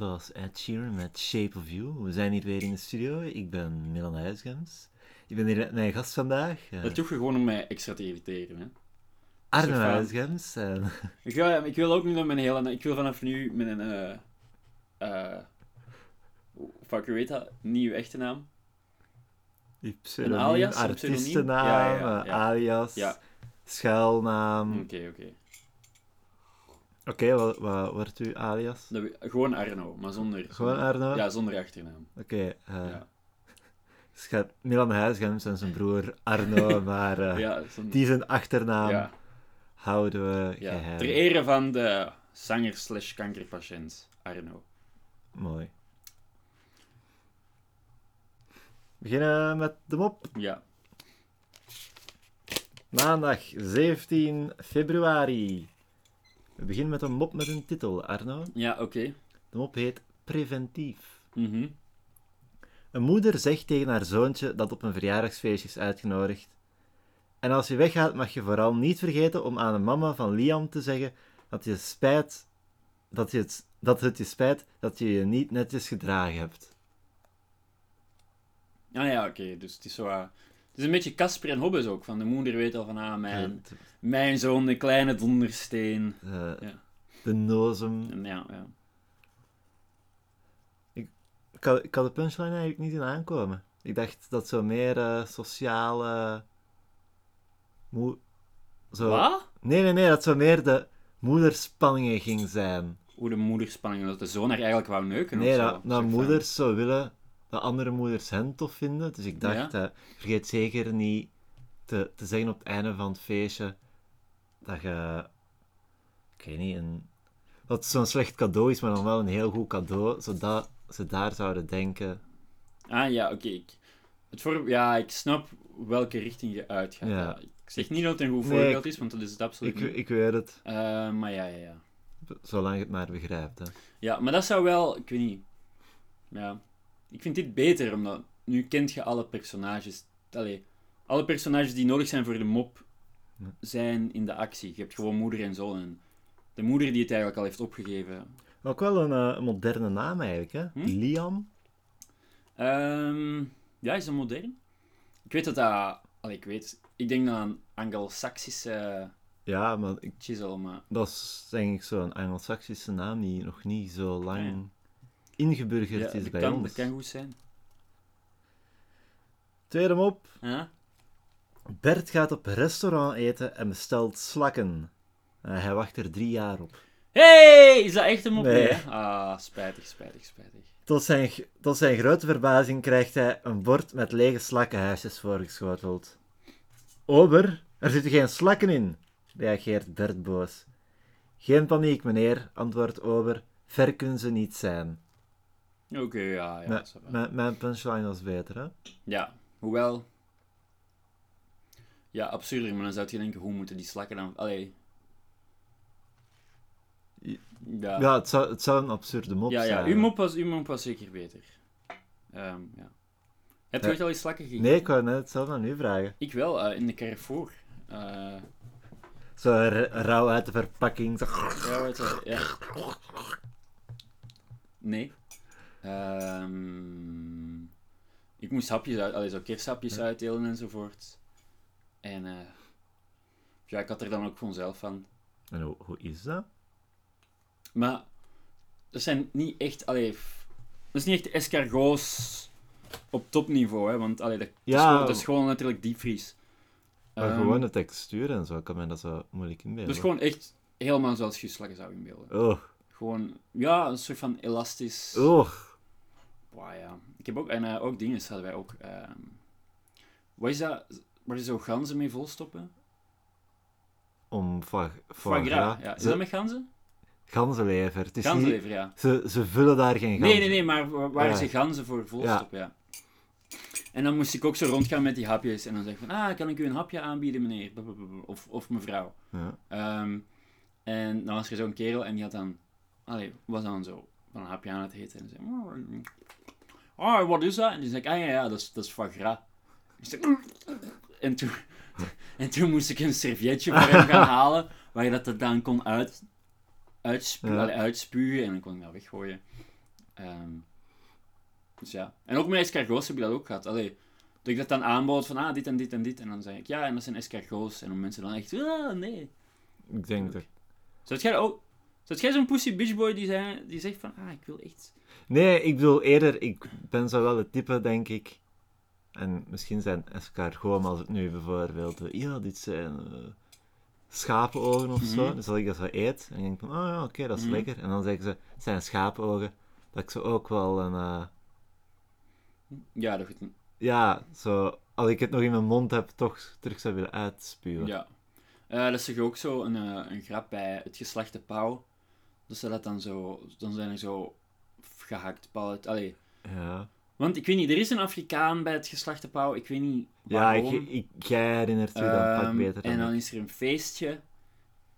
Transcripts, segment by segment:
was Ed Sheeran met Shape of You. We zijn hier weer in de studio. Ik ben Milan Huisgems. Ik ben hier met mijn gast vandaag, eh, Dat doe je gewoon om mij extra te irriteren. Hè? Arno. Huisgems. En Ik, wil, ik wil ook niet dat mijn hele... Ik wil vanaf nu met een... eh eh fuck, je weet dat? Niet uw echte naam. die pseudoniem, alias, een artiestennaam? Ja, ja, ja, eh, ja. alias, schuilnaam. Oké, oké. Oké, wat, wat wordt uw alias? Dat Gewoon Arno, maar zonder... Gewoon Arno? Ja, zonder achternaam. Oké, eh, Ja. het gaat Milan Huisgems en zijn broer Arno, maar eh, ja, zonder... die zijn achternaam ja, houden we ja. geheim. Ter ere van de zanger slash kankerpatiënt Arno. Mooi. We beginnen met de mop. Ja. Maandag 17 februari. We beginnen met een mop met een titel, Arno. Ja, oké. De mop heet Preventief. Mhm. Een moeder zegt tegen haar zoontje dat op een verjaardagsfeestje is uitgenodigd. En als je weggaat, mag je vooral niet vergeten om aan de mama van Liam te zeggen dat, je spijt, dat, je het, dat het je spijt dat je je niet netjes gedragen hebt. Ah ja, oké. Dus het is zo... het is een beetje Casper en Hobbes ook. Van de moeder weet al van, ah, mijn, mijn zoon, de kleine dondersteen. de, Ja. de nozem. Ja, ja. Ik had, ik had de punchline eigenlijk niet zien aankomen. Ik dacht dat zo meer eh, sociale... Moe... Zo... Wat? Nee, nee, nee, dat zo meer de moederspanningen ging zijn. Hoe de moederspanning, dat de zoon haar eigenlijk wou neuken Nee, of zo. dat, dat moeders zo willen dat andere moeders hen tof vinden. Dus ik dacht, vergeet zeker niet te, te zeggen op het einde van het feestje dat je... Ik weet niet, een... Dat het zo'n slecht cadeau is, maar dan wel een heel goed cadeau, zodat ze daar zouden denken... Ah ja, oké. ik- Het voor... Ja, ik snap welke richting je uitgaat. Ja. Ik zeg niet dat het een goed voorbeeld is, want dat is het absoluut Ik, niet. ik weet het, Eh, maar ja, ja, ja. zolang je het maar begrijpt. Hè. Ja, maar dat zou wel... Ik weet niet. Ja. Ik vind dit beter, omdat... Nu kent je alle personages. Allee, alle personages die nodig zijn voor de mop zijn in de actie. Je hebt gewoon moeder en zoon. En de moeder die het eigenlijk al heeft opgegeven. Ook wel een, eh, een moderne naam eigenlijk, hè? Hm? Liam. Ehm, ja, is dat modern? Ik weet dat dat... Allee, ik weet... Ik denk dat een Anglo-Saxische Ja, maar ik, chisel, maar... dat is denk ik zo'n Anglo-Saxische naam die nog niet zo lang Ah. Ingeburgerd Ja, is bij kan, ons. dat kan goed zijn. Tweede mop. Ja? Bert gaat op restaurant eten en bestelt slakken. Eh, hij wacht er drie jaar op. Hey! Is dat echt een mop? Nee. Nee, hè? Ah, spijtig, spijtig, spijtig. Tot zijn, tot zijn grote verbazing krijgt hij een bord met lege slakkenhuisjes voorgeschoteld. Ober, er zitten geen slakken in, reageert Bert boos. Geen paniek, meneer, antwoordt Ober. Ver kunnen ze niet zijn. Oké, ja, ja. Mijn- punchline was beter, hè? Ja, hoewel... Ja, absurder, maar dan zou je denken, hoe moeten die slakken dan... Allee... Ja, Ja, het zou, het zou een absurde mop ja, ja. zijn. Uw, mop was, uw mop was zeker beter. Ehm, ja. Heb je Ja. ooit al eens slakken gegeten? Nee, ik wou net hetzelfde aan u vragen. Ik wel, eh, in de Carrefour. Eh, Zo rauw uit de verpakking. Zo. Ja, weet je, ja. Nee. Ehm, ik moest hapjes uit, allee, zo kersthapjes Ja. uitdelen enzovoort. En eh, ja, ik had er dan ook gewoon zelf van. En hoe, hoe is dat? Maar dat zijn niet echt, allee, dat is niet echt escargots op topniveau, hè, want allee, dat, dat is Ja. gewoon, dat is gewoon natuurlijk diepvries. Maar Ehm, gewoon de textuur en zo, ik kan me dat zo moeilijk inbeelden. Dat is gewoon echt helemaal zoals je slakken zou inbeelden. Oh, Gewoon, ja, een soort van elastisch. oh. Ja. Ik heb ook, en eh, ook dingen hadden wij ook. ehm wat is dat, waar je zo ganzen mee volstoppen? Om foie, Foie gras. Ja. Is Ze- dat met ganzen? Ganzenlever. Het is niet, Ganzenlever, ja. ze, ze vullen daar geen ganzen. Nee, nee, nee, maar wa- waar Ja. ze ganzen voor volstoppen, ja. En dan moest ik ook zo rondgaan met die hapjes en dan zeg ik van, ah, kan ik u een hapje aanbieden, meneer? Of, of mevrouw. Ja. Ehm, en dan was er zo'n kerel en die had dan, allee, was dan zo van een hapje aan het eten en zei, oh, wat is dat? En die zei, ah ja, ja, dat is, dat is foie gras. Zei, en, toen, en toen moest ik een servietje voor hem gaan halen, waar je dat er dan kon uit, uitspu Ja. allee, uitspugen en dan kon ik dat weggooien. Ehm, dus ja. En ook met escargots heb ik dat ook gehad. Allee, dat ik dat dan aanbood van ah, dit en dit en dit. En dan zeg ik ja, en dat zijn escargots. En dan mensen dan echt, ah, nee. Ik denk dat... Zou jij ook... Zou jij zo'n pussy bitch boy die, zei, die zegt van, ah, ik wil echt... Nee, ik bedoel eerder, ik ben zo wel het type, denk ik. En misschien zijn escargots, als het nu bijvoorbeeld, eh, ja, dit zijn uh, schapenogen of zo. Mhm. Dus als ik dat zo eet, en ik denk van, oh ja, oké, dat is Mhm. lekker. En dan zeggen ze, het zijn schapenogen. Dat ik zo ook wel een, eh, Ja, dat goed. ja, zo, als ik het nog in mijn mond heb, toch terug zou willen uitspuwen. Ja. Eh, dat is toch ook zo een, een grap bij het geslachte pauw. Dus dat dan zo... Dan zijn er zo gehakt pauw. Allee. Ja, Want ik weet niet, er is een Afrikaan bij het geslachte pauw. Ik weet niet ja waarom. ik, ik, jij herinnert je dat pak Ehm, beter dan En dan ik. is er een feestje.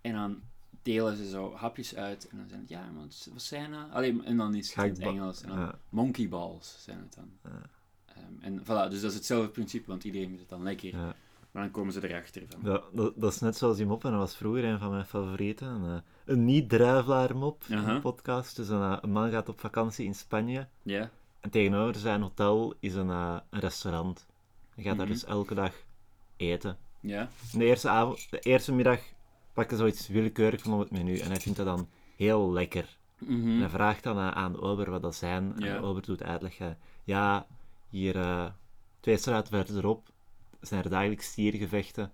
En dan delen ze zo hapjes uit. En dan zijn het, ja, maar wat zijn dat? Allee, en dan is het in het Engels. En dan Ja. monkey balls zijn het dan. Ja. Ehm, en voilà, dus dat is hetzelfde principe, want iedereen vindt het dan lekker. Ja. Maar dan komen ze erachter van. Ja, dat, dat is net zoals die mop, en dat was vroeger een van mijn favorieten. Een, eh, een niet-druivelaar mop, een podcast. Dus een, eh, een man gaat op vakantie in Spanje. Ja. En tegenover zijn hotel is een, eh, een restaurant. Hij gaat daar Mhm. dus elke dag eten. Ja. En de eerste, avond, de eerste middag pakt hij zoiets willekeurig van op het menu. En hij vindt dat dan heel lekker. En Mhm. hij vraagt dan aan de ober wat dat zijn. En de ober doet uitleg. eh, ja, hier twee straten verderop zijn er dagelijks stiergevechten.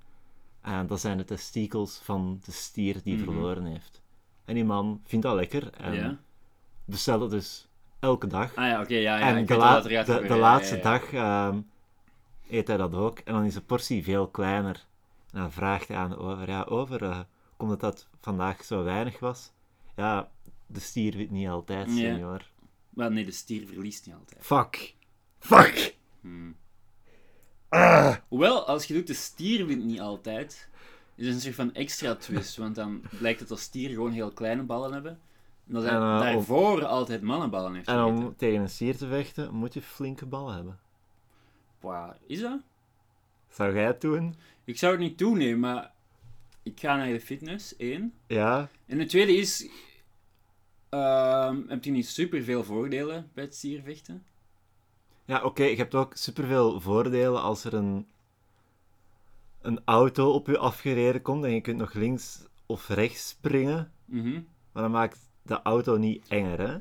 En dat zijn de testikels van de stier die Mhm. verloren heeft. En die man vindt dat lekker. En Ja. bestelt het dus elke dag. Ah ja, oké, ja, ja. en de, weet la- wat gaat de, gebeuren. de Ja, laatste ja, ja. dag ehm, eet hij dat ook. En dan is de portie veel kleiner. En dan vraagt hij aan de over, ja, over, eh, komt het dat vandaag zo weinig was? Ja, de stier wint niet altijd, senior. Maar nee, de stier verliest niet altijd. Fuck. Fuck. Hmm. Ah. Hoewel, als je doet, de stier wint niet altijd. Is een soort van extra twist, want dan blijkt het als stier gewoon heel kleine ballen hebben. En dat hij En, eh, daarvoor altijd mannenballen heeft En om tegen een stier te vechten, moet je flinke ballen hebben. Wow, is dat? Zou jij het doen? Ik zou het niet toenemen, maar ik ga naar de fitness, één. Ja. En de tweede is, ehm, heb je niet super veel voordelen bij het stiervechten? Ja, oké, je hebt ook superveel voordelen als er een, een auto op je afgereden komt en je kunt nog links of rechts springen. Mhm. Maar dan maakt de auto niet enger, hè?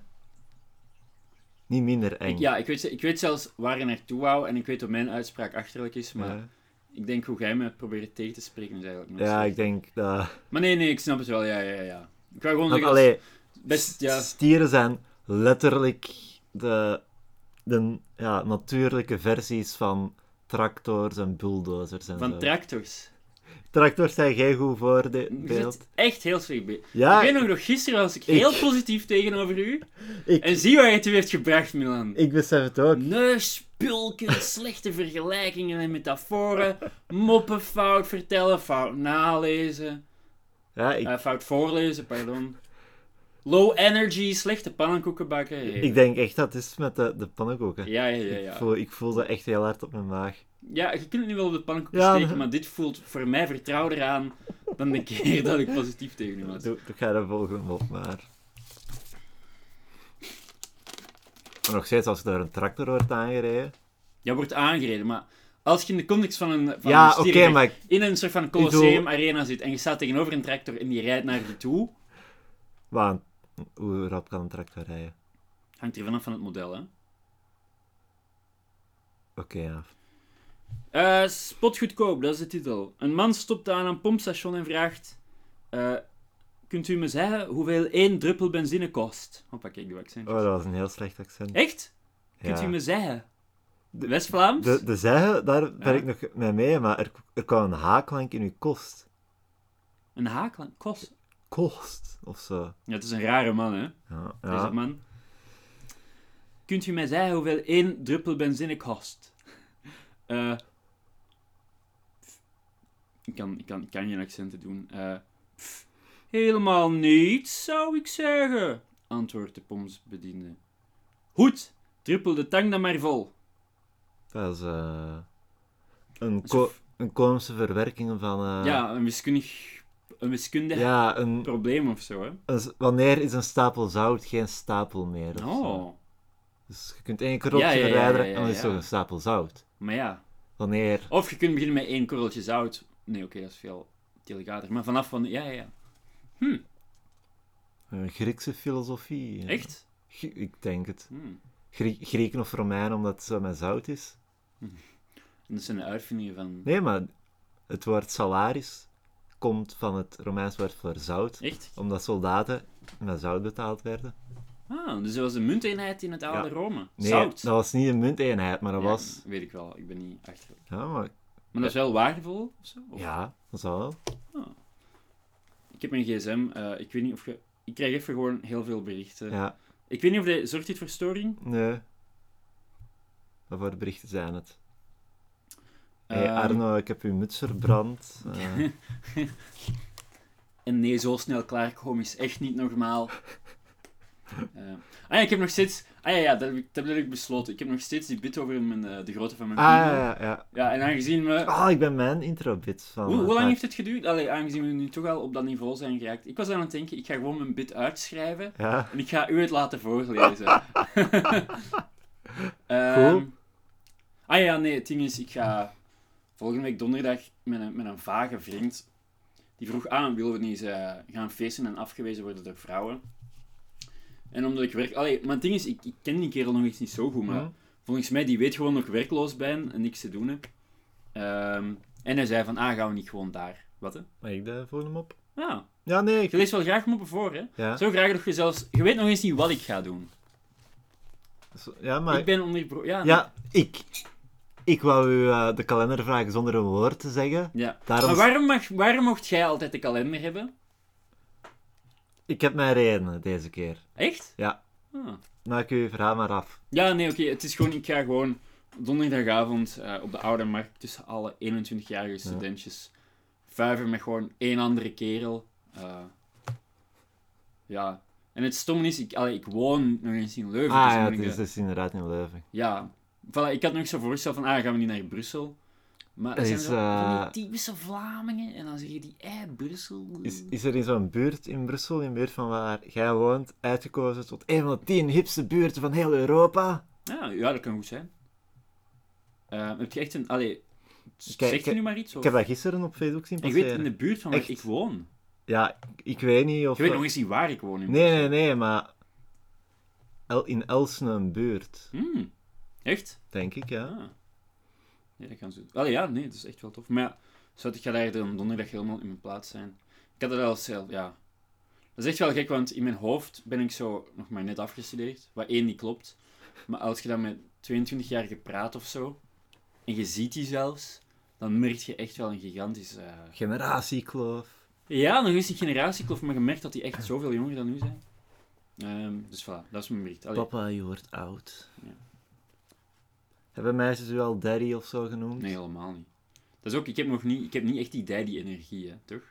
Niet minder eng. Ik, ja, ik weet, ik weet zelfs waar je naartoe wou en ik weet dat mijn uitspraak achterlijk is, maar Ja. ik denk hoe jij me probeert tegen te spreken is eigenlijk nog Ja, ik denk dat... Maar nee, nee, ik snap het wel, ja, ja, ja. Ik wou gewoon zeggen, allee, best, ja, stieren zijn letterlijk de, de ja, natuurlijke versies van tractors en bulldozers en van zo. tractors. Tractors zijn geen goed voorbeeld. echt heel slecht bij. Ja, ik weet nog, nog gisteren was ik ik- heel positief tegenover u. ik, En zie waar je u heeft gebracht, Milan. ik besef het ook. Neuspulken, slechte vergelijkingen en metaforen, moppen fout vertellen, fout nalezen, Ja, ik, eh, fout voorlezen, pardon. Low energy, slechte pannenkoeken bakken. Ik denk echt dat het is met de, de pannenkoeken. Ja, ja, ja. Ik, Ja. voel, ik voel dat echt heel hard op mijn maag. ja, je kunt het nu wel op de pannenkoeken Ja, steken, maar- dit voelt voor mij vertrouwder aan dan de keer dat ik positief tegen u was. Doe, doe ga de volgende op, maar... Maar nog steeds, als door een tractor wordt aangereden... Ja, wordt aangereden, maar als je in de context van een, van ja, een maar... ik- in een soort van bedoel- Colosseum arena zit en je staat tegenover een tractor en die rijdt naar je toe, Maar, hoe rap kan een tractor rijden? hangt er vanaf van het model, hè. Oké, ja. Eh, spotgoedkoop, dat is de titel. Een man stopt aan een pompstation en vraagt... eh, kunt u me zeggen hoeveel één druppel benzine kost? Hoppa, kijk, doe accent. Oh, dat was een heel slecht accent. Echt? Kunt u me zeggen? West-Vlaams? De, de zeggen, daar ben Ja. ik nog mee mee, maar er, er kwam een haaklank in uw kost. Een haakland? Kost? Kost, of zo. Ja, het is een rare man, hè? Ja, Deze ja. man. Kunt u mij zeggen hoeveel één druppel benzine kost? Eh, ik, kan, ik, kan, ik kan geen accenten doen. Pff, helemaal niets, zou ik zeggen, antwoordt de pomsbediende. Goed, druppel de tang dan maar vol. Dat is eh, een, ko een komische verwerking van... ja, een wiskundig, een wiskundig ja een, probleem of zo, hè? een wanneer is een stapel zout geen stapel meer? Oh, Dus je kunt één korreltje Ja, verwijderen en dan is het toch een stapel zout. Maar ja. Wanneer... Of je kunt beginnen met één korreltje zout. Nee, oké, dat is veel delicater. Maar vanaf van... Ja, ja, ja. Hm, Een Griekse filosofie. echt? Ik denk het. Hm. Grie- Grieken of Romeinen, omdat het zo met zout is. Dat zijn de uitvindingen van... Nee, maar het woord salaris komt van het Romeins woord voor zout. Echt? Omdat soldaten met zout betaald werden. Ah, dus dat was een munteenheid in het oude Ja. Rome. Nee, Zout. dat was niet een munteenheid, maar dat Ja, was... Weet ik wel, ik ben niet achterlijk. Ja, maar... Maar dat is wel waardevol, of zo? Of- Ja, dat zou wel. Ik heb mijn gsm, eh, ik weet niet of je... Ik krijg even gewoon heel veel berichten. Ja, Ik weet niet of de... Zorgt dit voor storing? nee. Wat voor berichten zijn het? Hey Ehm, Arno, ik heb uw muts verbrand. En nee, zo snel klaarkomen is echt niet normaal. Eh, ah ja, ik heb nog steeds... Ah ja, ja dat, heb ik, dat heb ik besloten. Ik heb nog steeds die bit over mijn, eh, de grootte van mijn ah, ja, ja, ja. En aangezien we... Ah, ik ben mijn intro-bit van... Hoe, hoe lang heeft het geduurd? Allee, aangezien we nu toch al op dat niveau zijn geraakt. Ik was aan het denken, ik ga gewoon mijn bit uitschrijven. Ja, En ik ga u het laten voorlezen. Ehm, ah ja, nee, het ding is, ik ga volgende week donderdag met een, met een vage vriend. Die vroeg aan, willen we niet eens eh, gaan feesten en afgewezen worden door vrouwen? En omdat ik werk... Allee, maar het ding is, ik, ik ken die kerel nog eens niet zo goed, maar Hm. volgens mij, die weet gewoon nog werkloos ben en niks te doen heb. Ehm, en hij zei van, ah, gaan we niet gewoon daar? Wat, hè? Mag ik de volgende op? Ja, Ja, nee, ik... je leest wel graag moppen voor, hè? Ja, Zo graag dat je zelfs... Je weet nog eens niet wat ik ga doen. Ja maar... Ik ben onder... Ja, Ja, ik... Ik wou u eh, de kalender vragen zonder een woord te zeggen. Ja. Daarom... Maar waarom, mag, waarom mocht jij altijd de kalender hebben? Ik heb mijn redenen deze keer. Echt? Ja. Ah. Maak uw verhaal maar af. Ja, nee, oké. Het is gewoon, ik ga gewoon donderdagavond eh, op de Oude Markt tussen alle 21-jarige studentjes vuiven met gewoon één andere kerel. Eh, ja. En het stomme is, ik, allee, ik woon nog eens in Leuven. Ah dus ja, het ik is dus inderdaad in Leuven. Ja. Voilà, ik had nog zo voorgesteld van, ah, gaan we niet naar Brussel? Maar dat Er zijn is, zo van eh, die typische Vlamingen. En dan zeg je die, eh, Brussel. Is, is er in zo'n buurt in Brussel, in de buurt van waar jij woont, uitgekozen tot een van de tien hipste buurten van heel Europa? Ja, ja, dat kan goed zijn. Eh, heb je echt een... Allee, Kijk, zeg je ik- nu maar iets? Ik heb dat gisteren op Facebook zien ik passeren. weet in de buurt van waar Echt? ik woon. Ja, ik weet niet of... Je weet nog eens niet waar ik woon. In Nee, nee, nee, maar... El- in Elsene een buurt, Hmm, echt? denk ik, ja. Ah. Nee, dat kan zo. Allee, ja, nee, dat is echt wel tof. Maar ja, zou ik ga daar dan donderdag helemaal in mijn plaats zijn. Ik had het al zelf, ja. Dat is echt wel gek, want in mijn hoofd ben ik zo nog maar net afgestudeerd. Wat één niet klopt. Maar als je dan met 22-jarige praat of zo, en je ziet die zelfs, dan merk je echt wel een gigantische... Generatiekloof. Ja, nog eens die generatiekloof, maar je merkt dat die echt zoveel jonger dan nu zijn. Ehm, dus voilà, dat is mijn bericht. Allee, Papa, je wordt oud. Ja. Hebben meisjes u al daddy of zo genoemd? nee, helemaal niet. Dat is ook, ik heb nog niet, ik heb niet echt die daddy-energie, hè, toch?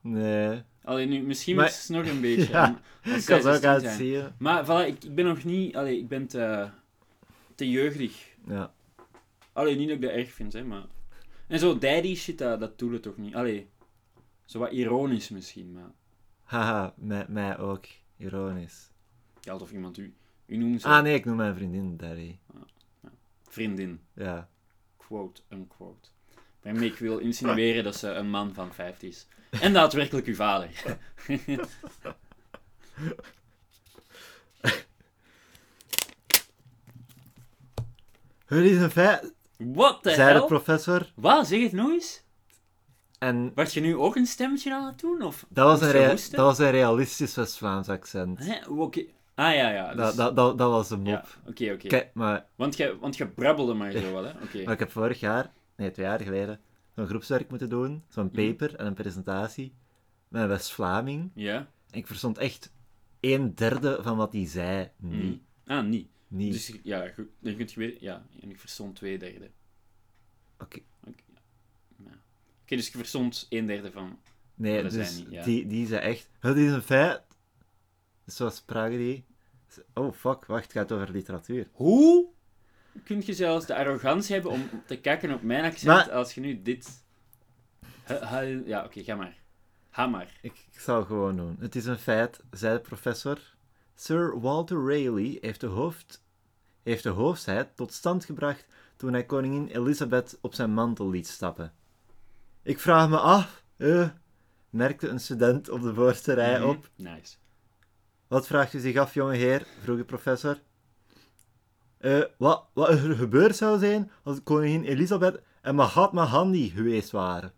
Nee. Alleen nu, misschien Maar- is het nog een beetje. Ja, Ik kan het ook 16 zijn. uitzien. Maar voilà, ik, ik ben nog niet, allee, ik ben te, te jeugdig. Ja. Allee, niet dat ik dat erg vind, hè, maar... En zo daddy shit, dat, dat doet het toch niet. Allee, zo wat ironisch misschien, maar... Haha, mij, mij ook. Ironisch. Ja, of iemand u, u noemt zo Ah nee, ik noem mijn vriendin daddy. Vriendin. Ja. quote unquote. Waarmee ik wil insinueren dat ze een man van 50 is. En daadwerkelijk uw vader. Het is een feit, What the zei de professor. Wat? Zeg het nog eens? En Word je nu ook een stemmetje aan het doen? Of dat was, een rea- dat was een realistisch West-Vlaams accent. Hè? Oké. Ah ja, ja. Dat, dus- dat, dat, dat was de mop. ja, Oké, oké. Kijk, maar, Want je want je brabbelde maar zo wel, hè? Oké. maar ik heb vorig jaar, nee, twee jaar geleden, zo'n groepswerk moeten doen. Zo'n Mhm. paper en een presentatie met een West-Vlaming. Ja? En ik verstond echt een derde van wat hij zei niet. Mm. Ah, niet. niet. Dus ja, goed. Dan kunt je weer... Ja, en ik verstond twee derde. Oké. Oké, ja. Oké, dus je verstond een derde van... Nee, dus niet, ja. die, die zei echt, het is een feit. Zoals spraken die. Oh fuck, wacht, het gaat over literatuur. Hoe kun je zelfs de arrogantie hebben om te kijken op mijn accent Maar- als je nu dit... Ja, oké, ga maar. Ga maar. Ik, ik zal gewoon doen. Het is een feit, zei de professor. Sir Walter Raleigh heeft de, hoofd, heeft de hoofdheid tot stand gebracht toen hij koningin Elizabeth op zijn mantel liet stappen. Ik vraag me af, eh, merkte een student op de voorste rij Mhm. op. Nice. Wat vraagt u zich af, jonge heer? vroeg de professor. Eh, wat, wat er gebeurd zou zijn als koningin Elisabeth en Mahatma Gandhi geweest waren.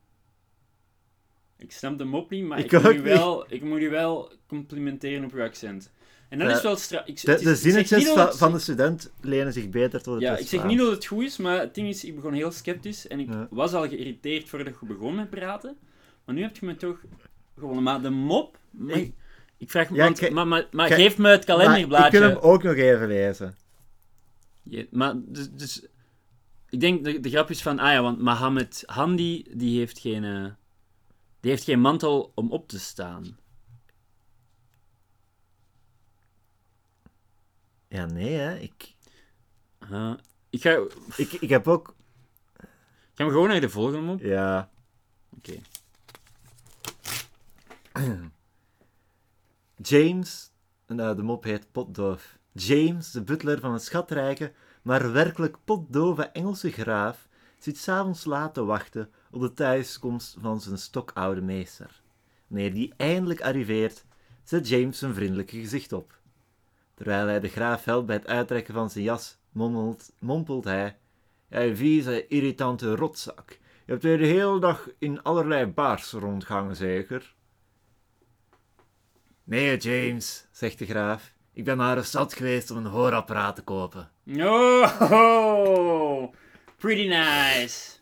Ik snap de mop niet, maar Ik ik, moet, u wel, ik moet u wel complimenteren op uw accent. En dat Ja, is wel stra... Ik, De, is- zinnetjes van, het- van de student lenen zich beter tot het Ja, ik zeg niet dat het goed is, maar het ding is, ik begon heel sceptisch en ik was al geïrriteerd voordat je begon met praten. Maar nu heb je me toch gewonnen. Maar de mop... Ik- ik vraag me... Ja, want- kijk- maar maar, maar geef me het kalenderblaadje. ik wil hem ook nog even lezen. Ja, maar dus, dus... Ik denk, de, de grap is van... Ah ja, want Mohammed Handi, die heeft geen... eh, die heeft geen mantel om op te staan. Ja, nee, hè. Ik, ik ga... ik, ik heb ook... Gaan we gewoon naar de volgende mop? Ja... Oké. James, nou, de mop heet Potdoof. James, de butler van een schatrijke, maar werkelijk potdove Engelse graaf, zit s'avonds laat te wachten op de thuiskomst van zijn stokoude meester. Wanneer die eindelijk arriveert, zet James zijn vriendelijke gezicht op. Terwijl hij de graaf helpt bij het uittrekken van zijn jas, mompelt hij: Jij vieze, irritante rotzak. Je hebt weer de hele dag in allerlei baars rondgangen, zeker? Nee, James, zegt de graaf. Ik ben naar stad geweest om een hoorapparaat te kopen. Oh, pretty nice.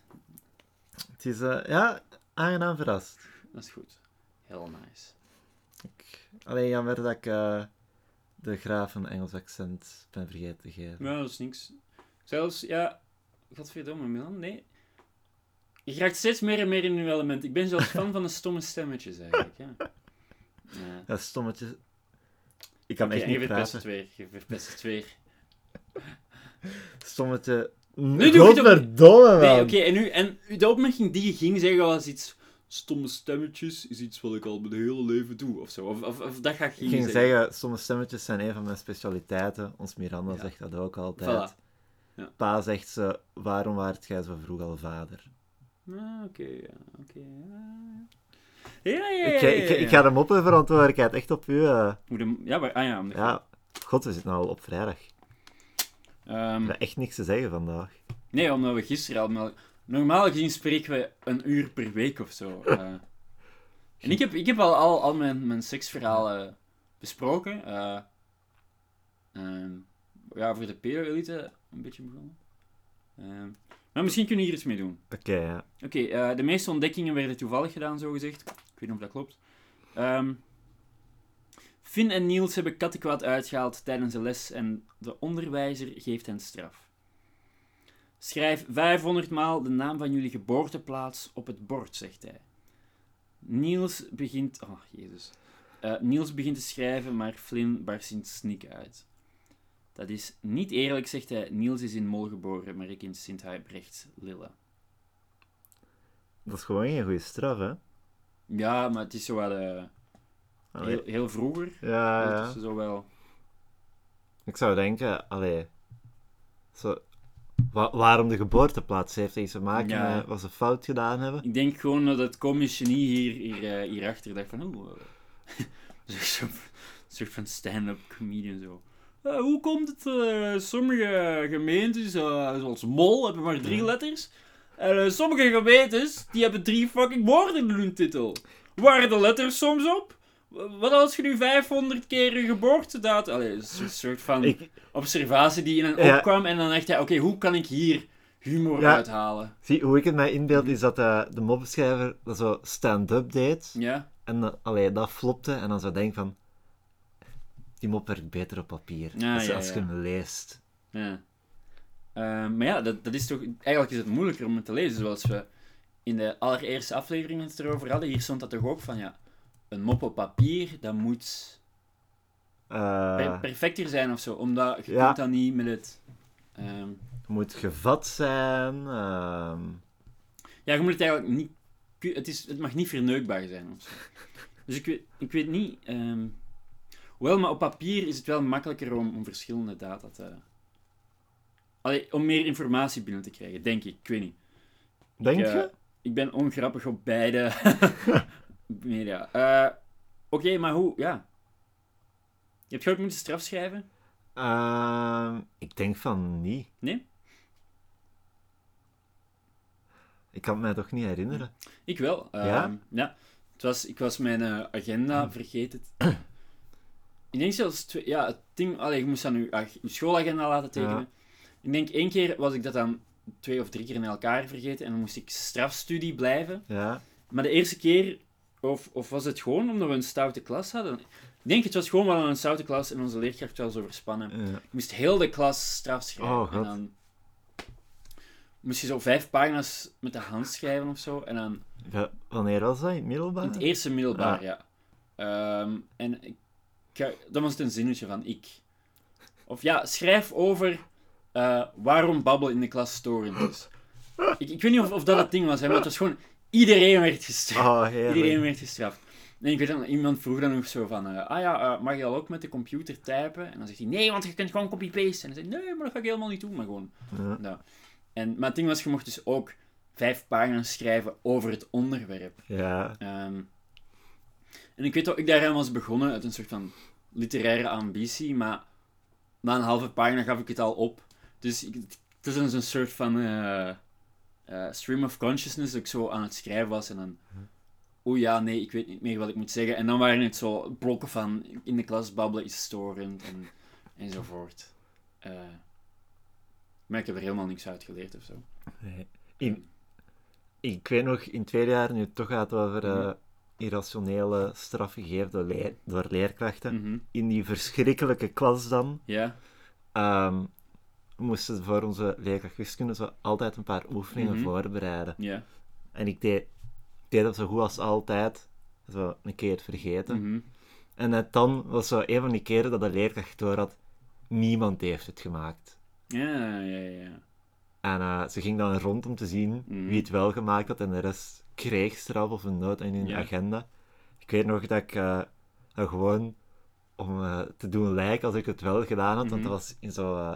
Het is, eh, ja, aangenaam verrast. Dat is goed. Heel nice. Alleen jammer dat ik eh, de graaf een Engels accent ben vergeten te geven. Maar dat is niks. Zelfs, ja... Godverdomme, Milan. Nee. Je raakt steeds meer en meer in uw element. Ik ben zelfs fan van de stomme stemmetjes, eigenlijk. Ja. Ja. Dat stommetje. Ik kan Oké, echt je niet verpest praten. het weer. Je verpest het weer. Stommetje. Nu doe je het op- Godverdomme, man. Nee, oké, en, nu, en de opmerking die je ging zeggen was iets... Stomme stemmetjes is iets wat ik al mijn hele leven doe, of zo. Of, of, of dat ga ik Ik ging zeggen. zeggen, sommige stemmetjes zijn een van mijn specialiteiten. Ons Miranda Ja. zegt dat ook altijd. Voilà. Ja. Pa zegt ze, waarom waart jij zo vroeg al vader? Ah, oké, ja, oké. ja. Ja, ja, ja. Ik, ja, ik, ga de moppenverantwoordelijkheid echt op u. eh, hem- Ja, maar, ah ja. god, we zitten al op vrijdag. We Ehm, hebben echt niks te zeggen vandaag. nee, omdat we gisteren al... Normaal gezien spreken we een uur per week of zo. eh. en ik heb, ik heb al, al, al mijn, mijn seksverhalen besproken. eh. Ehm, ja, voor de pedo-elite een beetje begonnen. Maar misschien kunnen we hier iets mee doen. Oké, ja. Oké, eh, de meeste ontdekkingen werden toevallig gedaan, zo gezegd. Ik weet niet of dat klopt. Ehm, Finn en Niels hebben kattenkwaad uitgehaald tijdens de les en de onderwijzer geeft hen straf. Schrijf 500 maal de naam van jullie geboorteplaats op het bord, zegt hij. Niels begint... Oh, jezus. Eh, Niels begint te schrijven, maar Flynn barst in snik uit. Dat is niet eerlijk, zegt hij. Niels is in Mol geboren, maar ik in Sint-Huibrechts, Lille. Dat is gewoon geen goede straf, hè? Ja, maar het is zo wat... eh, heel, heel vroeger. Ja, ja. Zo wel... Ik zou denken, allee. Zo, wa- waarom de geboorteplaats heeft iets te maken Ja. met wat ze fout gedaan hebben. Ik denk gewoon dat het komisch genie hier, hier, eh, hierachter dacht van... Oeh, eh, soort- soort van stand-up comedian zo. Eh, hoe komt het? eh, sommige gemeentes, eh, zoals Mol, hebben maar drie letters. En sommige gemeentes, die hebben drie fucking woorden in hun titel. Waren de letters soms op? Wat als je nu 500 keer je geboortedatum... Allee, dat is een soort van Ik, observatie die in een Ja. opkwam. En dan dacht hij, oké, hoe kan ik hier humor Ja. uithalen? zie, hoe ik het mij inbeeld is dat de moppenschrijver dat zo stand-up deed. Ja, En uh, allee, dat flopte. En dan zou denken van... Die mop werkt beter op papier. Ja, als, ja, als je hem leest. ja. Eh, maar ja, dat, dat is toch... Eigenlijk is het moeilijker om het te lezen. Zoals we in de allereerste aflevering het erover hadden. Hier stond dat toch ook van, ja... Een mop op papier, dat moet Eh, per- perfecter zijn of zo. Omdat je ja. kunt dat niet met het... ehm, moet gevat zijn. ehm, ja, je moet het eigenlijk niet... Het, is, het mag niet verneukbaar zijn of zo. Dus ik weet, ik weet niet... ehm, Wel, maar op papier is het wel makkelijker om, om verschillende data te... Allee, om meer informatie binnen te krijgen, denk ik. Ik weet niet. Denk ik, uh, je? Ik ben ongrappig op beide media. Uh, Oké, okay, maar hoe? Ja. Je hebt gewoon moeten strafschrijven? Uh, ik denk van niet. Nee? Ik kan het mij toch niet herinneren. Ik wel. Ja? ja? Het was, ik was mijn uh, agenda vergeten. Ik denk zelfs twee, ja, het ding, allee, je moest dan je, je schoolagenda laten tekenen. Ja. Ik denk één keer was ik dat dan twee of drie keer in elkaar vergeten en dan moest ik strafstudie blijven. Ja. Maar de eerste keer, of, of was het gewoon omdat we een stoute klas hadden? Ik denk het was gewoon wel een stoute klas en onze leerkracht was overspannen. Ja. Ik moest heel de klas straf schrijven. Oh, en dan moest je zo vijf pagina's met de hand schrijven of zo. En dan... Ja, wanneer was dat? In het middelbaar? In het eerste middelbaar, ja. ja. Um, en ik, dat was het een zinnetje van ik. Of ja, schrijf over uh, waarom babbel in de klas storend is. ik, ik weet niet of, of dat het ding was, hè, maar het was gewoon... Iedereen werd gestraft. Oh, iedereen werd gestraft. En ik weet dan, iemand vroeg dan nog zo van... Uh, ah ja, uh, mag je al ook met de computer typen? En dan zegt hij, nee, want je kunt gewoon copy-paste. En dan zei nee, maar dat ga ik helemaal niet doen. Maar gewoon... Ja. Nou. En, maar het ding was, je mocht dus ook vijf pagina's schrijven over het onderwerp. Ja. Um, en ik weet dat ik daar was begonnen uit een soort van literaire ambitie, maar na een halve pagina gaf ik het al op. Dus ik, het is een, soort van uh, uh, stream of consciousness dat ik zo aan het schrijven was en dan... Oeh ja, nee, ik weet niet meer wat ik moet zeggen. En dan waren het zo blokken van in de klas babbelen is storend en, enzovoort. Uh, maar ik heb er helemaal niks uit geleerd of zo. Nee. In, ik weet nog, in het tweede jaar, nu het toch gaat over uh, irrationele straffen gegeven door, leer, door leerkrachten, mm -hmm. in die verschrikkelijke klas dan, ja. um, moesten voor onze leerkracht wiskunde zo altijd een paar oefeningen Mhm. voorbereiden. Ja. En ik deed, deed dat zo goed als altijd, zo een keer vergeten. Mhm. En net dan was zo een van die keren dat de leerkracht door had, niemand heeft het gemaakt. Ja, ja, ja. En uh, ze ging dan rond om te zien Mhm. wie het wel gemaakt had en de rest kreeg straf of een noot in hun Ja. agenda. Ik weet nog dat ik uh, dat gewoon om uh, te doen lijken als ik het wel gedaan had, want Mhm. dat was in zo,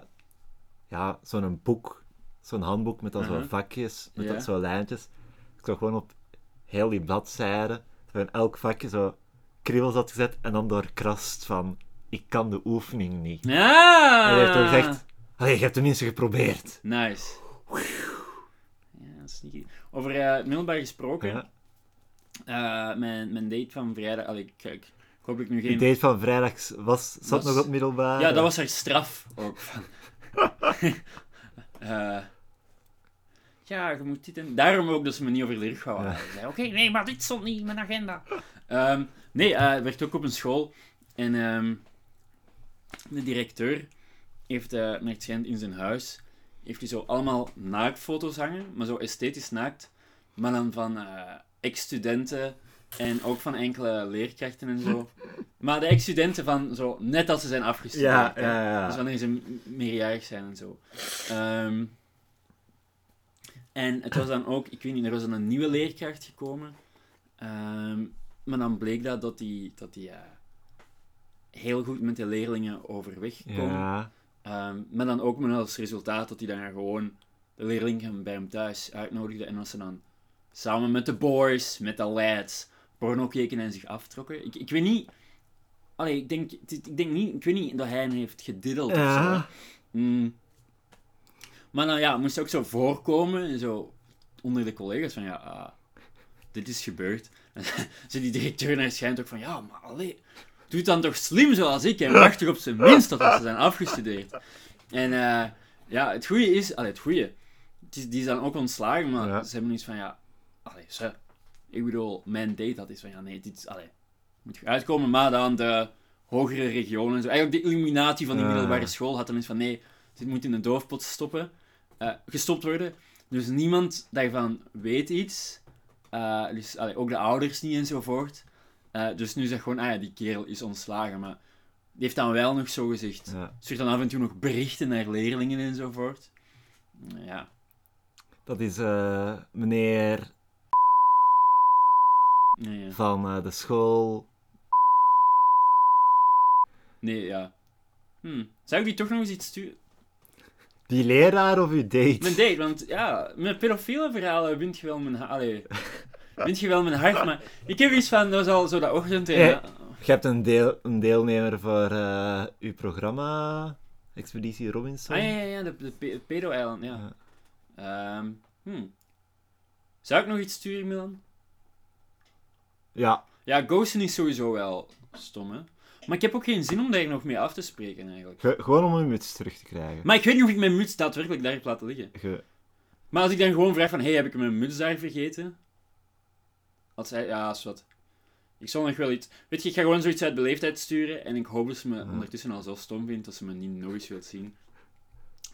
ja, zo'n boek, zo'n handboek met dan zo Uh-huh. vakjes, met Ja. dan zo lijntjes. Ik zou gewoon op heel die bladzijden, in elk vakje zo kriebels had gezet en dan doorkrast van ik kan de oefening niet. Ja! En hij heeft toch gezegd, je hebt tenminste geprobeerd. Nice. Ja, dat is niet... Over uh, middelbaar gesproken. Ja. Uh, mijn, mijn date van vrijdag... Allee, kijk, ik hoop ik nu geen... date van vrijdag was, zat Was- nog op middelbaar. Ja, dat was haar straf ook. Van. Eh, ja, je moet dit en... Daarom ook dat ze me niet over houden. Zei, oké, nee, maar dit stond niet in mijn agenda. Ehm, nee, eh het werkt ook op een school. En ehm, de directeur heeft, eh schijnt in zijn huis, heeft hij zo allemaal naaktfoto's hangen, maar zo esthetisch naakt. Maar dan van eh, ex-studenten en ook van enkele leerkrachten en zo. Maar de ex-studenten van zo, net als ze zijn afgestudeerd. Ja, ja, ja. Dus wanneer ze meerjarig zijn en zo. Ehm, en het was dan ook, ik weet niet, er was dan een nieuwe leerkracht gekomen. Ehm, maar dan bleek dat dat die, dat die eh, heel goed met de leerlingen overweg kon. Ja. Ehm, maar dan ook met als resultaat dat hij dan gewoon de leerlingen bij hem thuis uitnodigde. En als ze dan samen met de boys, met de lads, porno keken en zich aftrokken. Ik, ik weet niet... Allee, ik denk, ik denk niet... Ik weet niet dat hij hen heeft gediddeld of zo. Ja. Mm. Maar dan ja, het moest ook zo voorkomen, en zo onder de collega's van ja, ah, dit is gebeurd. En zo die directeur naar schijnt ook van ja, maar allee, doe het dan toch slim zoals ik en wacht toch op zijn minst totdat ze zijn afgestudeerd. En eh, ja, het goede is, allee, het goede, die is dan ook ontslagen, maar Ja. ze hebben iets van ja, allee, ze, ik bedoel, mijn date had is van ja, nee, dit is, allee, moet je uitkomen, maar dan de hogere regionen, zo. eigenlijk de illuminatie van die middelbare school had dan iets van nee, dit moet in een doofpot stoppen, eh, gestopt worden. Dus niemand daarvan weet iets. Eh, dus allee, ook de ouders niet enzovoort. Eh, dus nu zegt gewoon, ah ja, die kerel is ontslagen. Maar die heeft dan wel nog zo gezegd. Ja. Stuurt dan af en toe nog berichten naar leerlingen enzovoort. Ja. Dat is eh, meneer Ja, ja. van eh, de school. Nee, ja. Hm. Zou ik die toch nog eens iets sturen? Die leraar of uw date? Mijn date, want ja, met pedofiele verhalen wint je wel mijn. Allee, wint je wel mijn hart, maar ik heb iets van, dat was al zo dat ochtend. Ja. Je hebt een, deel, een deelnemer voor eh, uw programma, Expeditie Robinson. Ah ja, ja, ja, de, de pedo-eiland, ja. Ehm, hm. Zou ik nog iets sturen, Milan? Ja, Ja, ghosten is sowieso wel stom, hè. Maar ik heb ook geen zin om daar nog mee af te spreken, eigenlijk. ge- gewoon om uw muts terug te krijgen. Maar ik weet niet of ik mijn muts daadwerkelijk daar heb laten liggen. Ge- Maar als ik dan gewoon vraag van, hey, heb ik mijn muts daar vergeten? Als hij, ja, is wat. Ik zal nog wel iets... Weet je, ik ga gewoon zoiets uit beleefdheid sturen en ik hoop dat ze me ondertussen al zo stom vindt dat ze me niet nog eens wilt zien.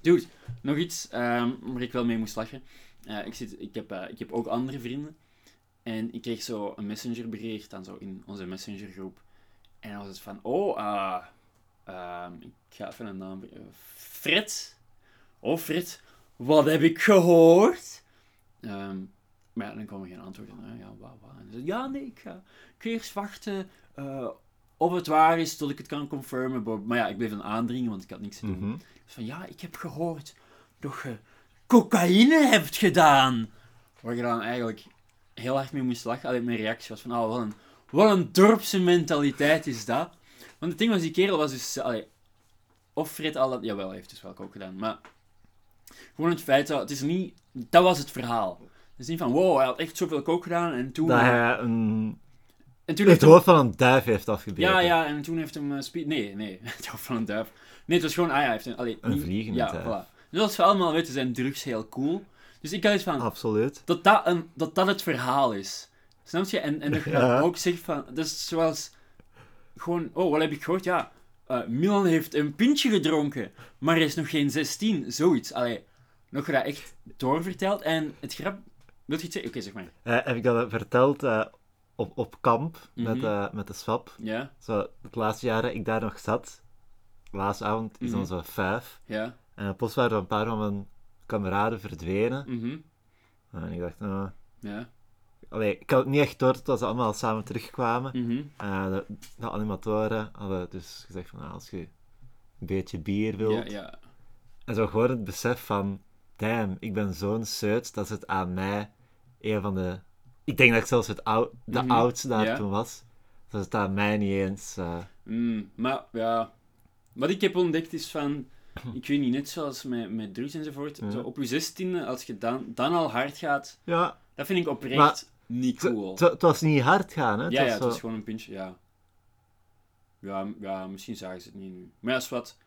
Dude, nog iets ehm, waar ik wel mee moest lachen. Eh, ik, zit, ik, heb, eh, ik heb ook andere vrienden. En ik kreeg zo een messengerbericht dan zo in onze messengergroep. En dan was het van, oh, ehm, ik ga even een naam... eh, Fred. Oh, Fred, wat heb ik gehoord? Ehm, maar ja, dan kwam er geen antwoord. En, ja? En ze zei, ja, nee, ik ga, ga eerst wachten eh, of het waar is tot ik het kan confirmen. Maar- Maar ja, ik bleef dan aandringen, want ik had niks te doen. Mhm. Dus van, ja, ik heb gehoord dat je cocaïne hebt gedaan. Waar je dan eigenlijk heel hard mee moest lachen. Alleen mijn reactie was van, oh, wat een, wat een dorpse mentaliteit is dat. Want het ding was, die kerel was dus... Allee, of Fred al dat... Jawel, hij heeft dus wel ook gedaan. Maar gewoon het feit dat... Het is niet... Dat was het verhaal. Is niet van, wow, hij had echt zoveel kook gedaan en toen... Dat hij een, en toen het hoofd van een duif heeft afgebeten. ja, ja, en toen heeft hem eh, speed... Nee, nee, het hoofd van een duif. Nee, het was gewoon... Ah ja, hij heeft een... Allee, Een niet- vliegende Ja, duif. voilà. Dus als we allemaal weten, zijn drugs heel cool. Dus ik had iets van... Absoluut. Dat dat, een, dat dat het verhaal is. Snap je? En, en dat je Ja. ook zegt van... Dat is zoals... Gewoon... Oh, wat heb ik gehoord? Ja, eh, Milan heeft een pintje gedronken. Maar hij is nog geen 16. Zoiets. Allee, nog dat echt doorverteld. En het grap... Wil je iets zeggen? Oké, zeg maar. Eh, heb ik dat verteld eh, op, op kamp met, Mhm. eh, met de swap? Ja, Zo, het laatste jaar dat ik daar nog zat, laatste avond, is dan Mhm. zo vijf. ja. En plots waren er een paar van mijn kameraden verdwenen. mhm, En ik dacht, nou... Ja. Allee, ik had het niet echt door dat ze allemaal samen terugkwamen. de, de animatoren hadden dus gezegd van, ah, als je een beetje bier wilt... Ja, ja. En zo gewoon het besef van, damn, ik ben zo'n seut dat het aan mij een van de... Ik denk dat ik zelfs het ou de Mhm. oudste daar Ja. toen was. Dat het aan mij niet eens... eh, Mm, maar ja, wat ik heb ontdekt is van, ik weet niet, net zoals met, met drugs enzovoort, Ja. zo op je zestiende, als je dan, dan al hard gaat, Ja, dat vind ik oprecht Maar- niet cool. het- was niet hard gaan, hè. Ja, ja, was het is gewoon een pintje, ja. Ja, ja, misschien zagen ze het niet nu. Maar ja, is wat.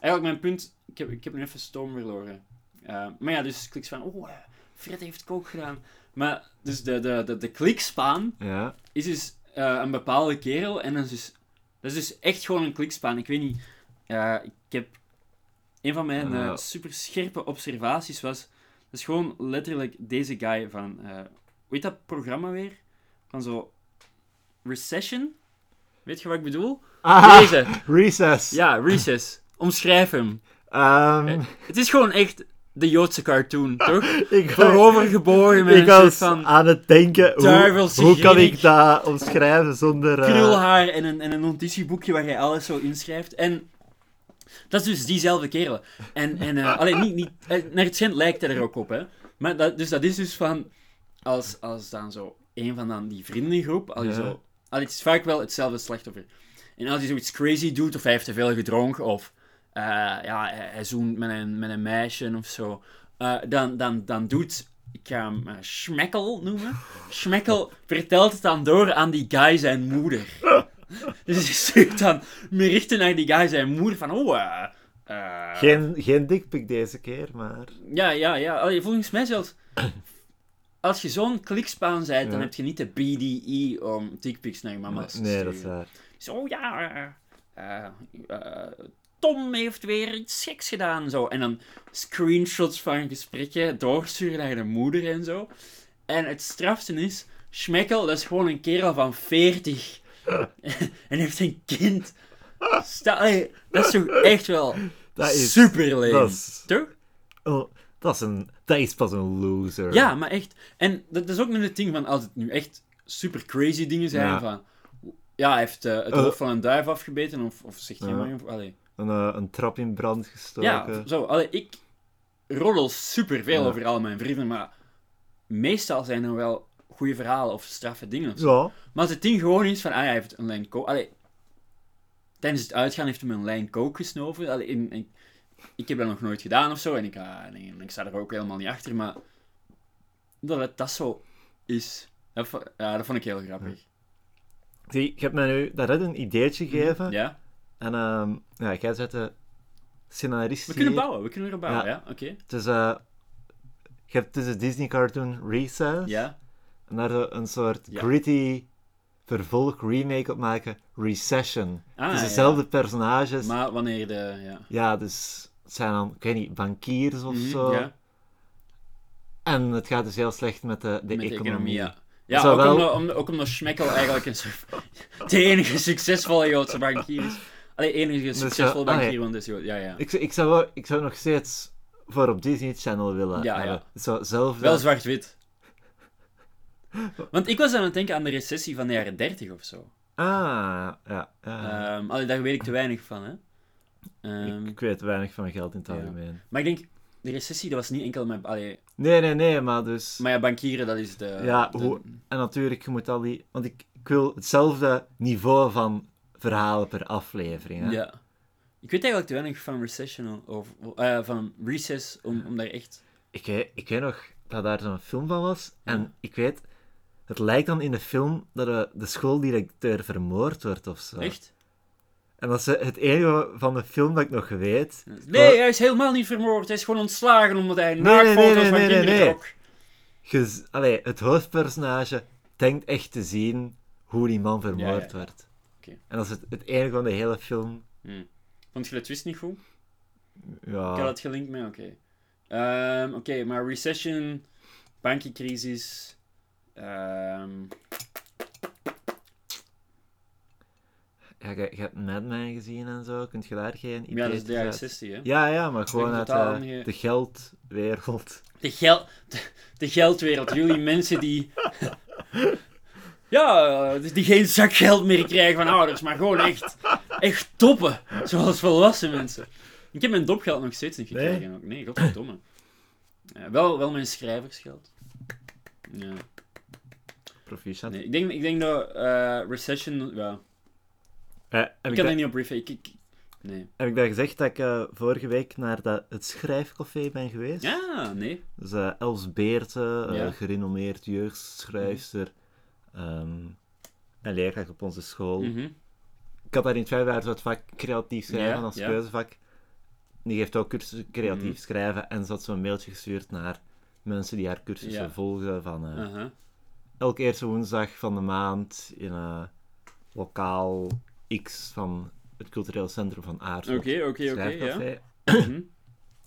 Eigenlijk mijn punt, ik heb, ik heb nu even stoom verloren. Eh, maar ja, dus kliks van, oh, eh, Fred heeft kook gedaan. Maar, dus de, de, de, de klikspaan, Ja, is dus eh, een bepaalde kerel en dat is dus, dat is dus echt gewoon een klikspaan. Ik weet niet, eh, ik heb een van mijn Ja. eh, super scherpe observaties was, dat is gewoon letterlijk deze guy van, hoe heet dat programma weer? Van zo Recession? Weet je wat ik bedoel? Ah, Deze. Recess. Ja, Recess. Omschrijf hem. Ehm, Eh, Het is gewoon echt de Joodse cartoon, toch? ik, Voorover gebogen met ik een soort van aan het denken, hoe, hoe kan ik dat omschrijven zonder... eh, krulhaar en een, en een notitieboekje waar hij alles zo inschrijft. En dat is dus diezelfde kerel. En, en eh, alleen niet, niet, eh, naar het schijnt lijkt hij er ook op, hè. Maar dat, dus dat is dus van, als, als dan zo een van dan die vriendengroep, Ja. zo, al het is vaak wel hetzelfde slachtoffer. En als hij zoiets crazy doet, of hij heeft te veel gedronken, of eh, ja, hij, zoent met een, met een meisje of zo, eh, dan, dan, dan doet, ik ga hem Schmeckel noemen. Schmeckel vertelt het dan door aan die guy zijn moeder. Dus hij stuurt dan berichten naar die guy zijn moeder van, oh, Geen, geen dikpik deze keer, maar... ja, ja, ja. Volgens mij zelfs... Als je zo'n klikspaan bent, dan Ja. heb je niet de BDE om dickpics naar mama's te Nee, dat is sturen. waar. Zo, ja... eh, eh, eh, Tom heeft weer iets geks gedaan, zo. En dan screenshots van gesprekken doorsturen naar de moeder en zo. En het strafste is... Schmeckel, dat is gewoon een kerel van 40. en heeft een kind. Sta, dat is toch echt wel Dat is- super dat is- Toch? Oh, dat, is een, dat is pas een loser. Ja, maar echt. En dat, is ook net het ding van als het nu echt super crazy dingen zijn Ja. van. Ja, hij heeft eh, het Eh. hoofd van een duif afgebeten, of, of zegt hij maar... Allee. Een, eh, een trap in brand gestoken. Ja, zo. Allee, ik roddel superveel Ja. over al mijn vrienden, maar meestal zijn er wel goede verhalen of straffe dingen of zo. Ja. Maar als het ding gewoon is van, ah, hij heeft een lijn coke... Allee, tijdens het uitgaan heeft hij een lijn coke gesnoven. Allee, in, in- ik heb dat nog nooit gedaan of zo, en ik, ah, nee, ik sta er ook helemaal niet achter, maar dat het dat zo is, dat, ja, dat vond ik heel grappig. Zie, ik heb mij nu daarnet een ideetje gegeven. Mhm. Ja? En ehm ja, jij zet de scenarist We kunnen bouwen, we kunnen er bouwen, Ja. ja? Oké. Het is, eh, je hebt dus de Disney cartoon Recess. Ja? En daar een soort Ja. gritty vervolg remake op maken. Recession. Ah, het is ja. dezelfde personages. Maar wanneer de... Ja. Ja, dus het zijn dan, ik weet niet, bankiers of Mhm, zo. Ja, En het gaat dus heel slecht met de, de met de economie. ja. Ook, omdat, om, ook omdat Schmeckel eigenlijk een soort... de enige succesvolle Joodse bankier is. Allee, enige ah, ja. bankier, Jood. Ja, ja. Ik, zou- ik, zou, ik zou nog steeds voor op Disney Channel willen Ja, hebben. ja. Zo, zelf Wel zwart-wit. Want ik was aan het denken aan de recessie van de jaren 30 of zo. Ah, ja. ja. Ehm allee, daar weet ik te weinig van, hè. Ehm, ik, ik weet weinig van geld in het algemeen. maar ik denk, de recessie, dat was niet enkel met... Allee, Nee, nee, nee, maar dus... maar ja, bankieren, dat is de... Ja, de- hoe- En natuurlijk, je moet al die... Want ik, ik wil hetzelfde niveau van verhalen per aflevering. Hè? Ja. Ik weet eigenlijk te weinig van Recession over, eh, van Recess om, om daar echt. Ik, weet- ik weet nog dat daar zo'n film van was. Ja. En ik weet... Het lijkt dan in de film dat de, schooldirecteur vermoord wordt of zo. Echt? En dat is het enige van de film dat ik nog weet. Nee, hij is helemaal niet vermoord. Hij is gewoon ontslagen omdat hij nee, nee, van nee, nee, kinderen nee. trok. Je z- allee, het hoofdpersonage denkt echt te zien hoe die man vermoord Ja, ja, ja. En dat is het, het enige van de hele film. Hm. Vond je de twist niet goed? Ja. Ik had het gelinkt met, oké. Ehm, oké, maar recession, bankencrisis. ehm, Ja, je, je hebt Mad Men gezien en zo. Kunt je daar geen ja, dat is de jaren uit- 60, hè? Ja, ja, maar gewoon uit de geldwereld. De, gel de, de geldwereld. Jullie mensen die... Ja, eh, die geen zak geld meer krijgen van ouders, maar gewoon echt, echt toppen. Zoals volwassen mensen. Ik heb mijn dopgeld nog steeds niet gekregen. Nee? Ook. Nee, godverdomme. Ja, wel, wel mijn schrijversgeld. Ja. Proficiat. Nee, ik, denk, ik denk dat eh, Recession... Ja. Eh, heb, Ik ik kan dat, niet op brieven. Ik, ik, nee. heb ik dat gezegd dat ik eh, vorige week naar dat, het schrijfcafé ben geweest? Ja, nee. Dus eh, Els Beerten, eh, Ja. gerenommeerd jeugdschrijfster. Ehm, en leerkracht op onze school. Mhm. Ik had daar in het vijfde het vak creatief schrijven Ja, als keuzevak. Die geeft ook cursussen creatief Mhm. schrijven. En ze had zo'n mailtje gestuurd naar mensen die haar cursussen volgen. Van eh, Aha. elke eerste woensdag van de maand in een lokaal X van het cultureel centrum van Aardschot. Oké, oké, oké. Mhm.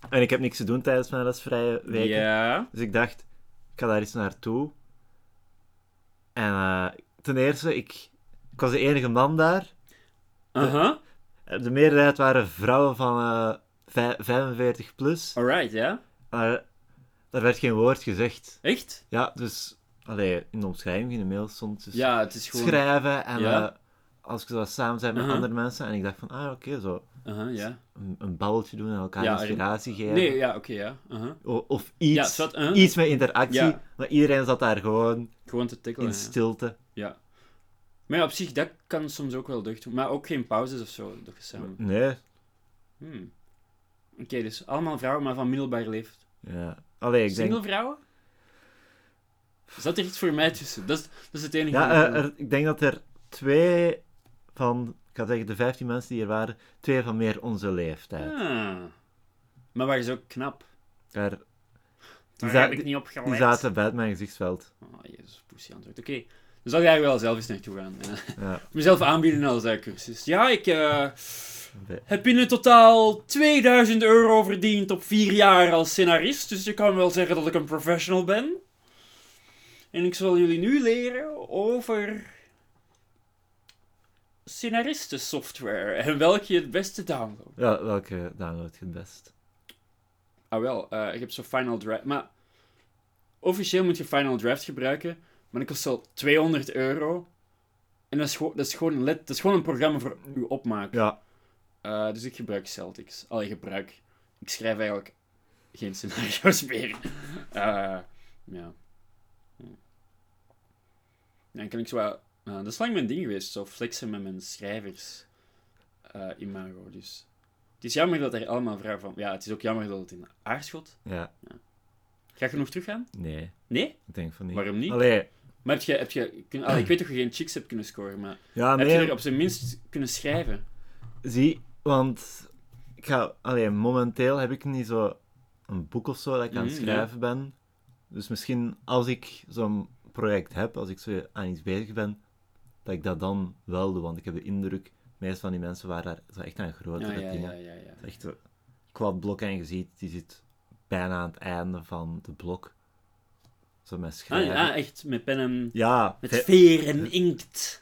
En ik heb niks te doen tijdens mijn lesvrije weken. Dus ik dacht, ik ga daar eens naartoe. En eh, ten eerste, ik, ik was de enige man daar. Aha. De meerderheid waren vrouwen van eh, vij- 45 plus. Alright, ja. Maar daar werd geen woord gezegd. Echt? Ja, dus allee, in de omschrijving in de mail stond dus Ja, het is gewoon... schrijven. En Ja. eh, als ik zo samen zijn met Uh-huh. andere mensen. En ik dacht van, ah oké, zo Een, een babbeltje doen en elkaar Ja, inspiratie geven. Nee, ja, oké, ja. Of Ja, iets, iets met interactie. Ja. Maar iedereen zat daar gewoon Gewoon te tikkelen. in stilte. Ja. Maar ja, op zich, dat kan soms ook wel deugd doen. Maar ook geen pauzes of zo, dat je samen... Nee, Hmm. Oké, dus allemaal vrouwen, maar van middelbare leeftijd. ja. Allee, ik denk... Single vrouwen? Zat er iets voor mij tussen? Dat is, dat is het enige. Ja, eh, er- ik denk dat er twee van, ga zeggen de 15 mensen die er waren, twee van meer onze leeftijd. Ah. Maar waar is ook knap. Daar, die, Daar za- heb ik niet op gelet. die zaten buiten mijn gezichtsveld. Oh, jezus, poesie antwoord. Oké. Dan zal ik daar wel zelf eens naartoe gaan. Ja. mezelf aanbieden als uh, cursus. Ja, ik Oké. heb in totaal 2000 euro verdiend op vier jaar als scenarist. Dus je kan wel zeggen dat ik een professional ben. En ik zal jullie nu leren over scenaristensoftware en welke je het beste downloadt. Ja, welke download je het best? Ah wel, eh, ik heb zo Final Draft. Maar officieel moet je Final Draft gebruiken. Maar dat kost al 200 euro. En dat is, gewoon, dat, is gewoon dat is gewoon een programma voor uw opmaak. Ja. Uh, dus ik gebruik Celtics. Allee, gebruik. Ik schrijf eigenlijk geen scenario's meer. Uh, ja. Dan kan ik zo wel... Uh, dat is lang mijn ding geweest, zo flexen met mijn schrijvers uh, imago. Dus het is jammer dat er allemaal vrouwen van... Ja, het is ook jammer dat het in Aarschot... Ja. ja. Ga je nog teruggaan? Nee. Nee? Ik denk van niet. Waarom niet? Allee. Maar heb je... Heb je kun, allee, ik weet toch dat je geen chicks hebt kunnen scoren, maar... Ja, heb je er op zijn minst kunnen schrijven? Zie, want... Ik ga... Allee, momenteel heb ik niet zo een boek of zo dat ik aan het Mhm, schrijven ben. Dus misschien als ik zo'n project heb, als ik zo aan iets bezig ben, dat ik dat dan wel doe. Want ik heb de indruk, de meeste van die mensen waren daar zo echt aan grotere Ja, dingen. ja, ja. Echt zo, kladblok en je ziet, die zit bijna aan het einde van de blok. Zo met Ah, schrijven. ja, echt met pen en... Ja, Met ve- veer en inkt.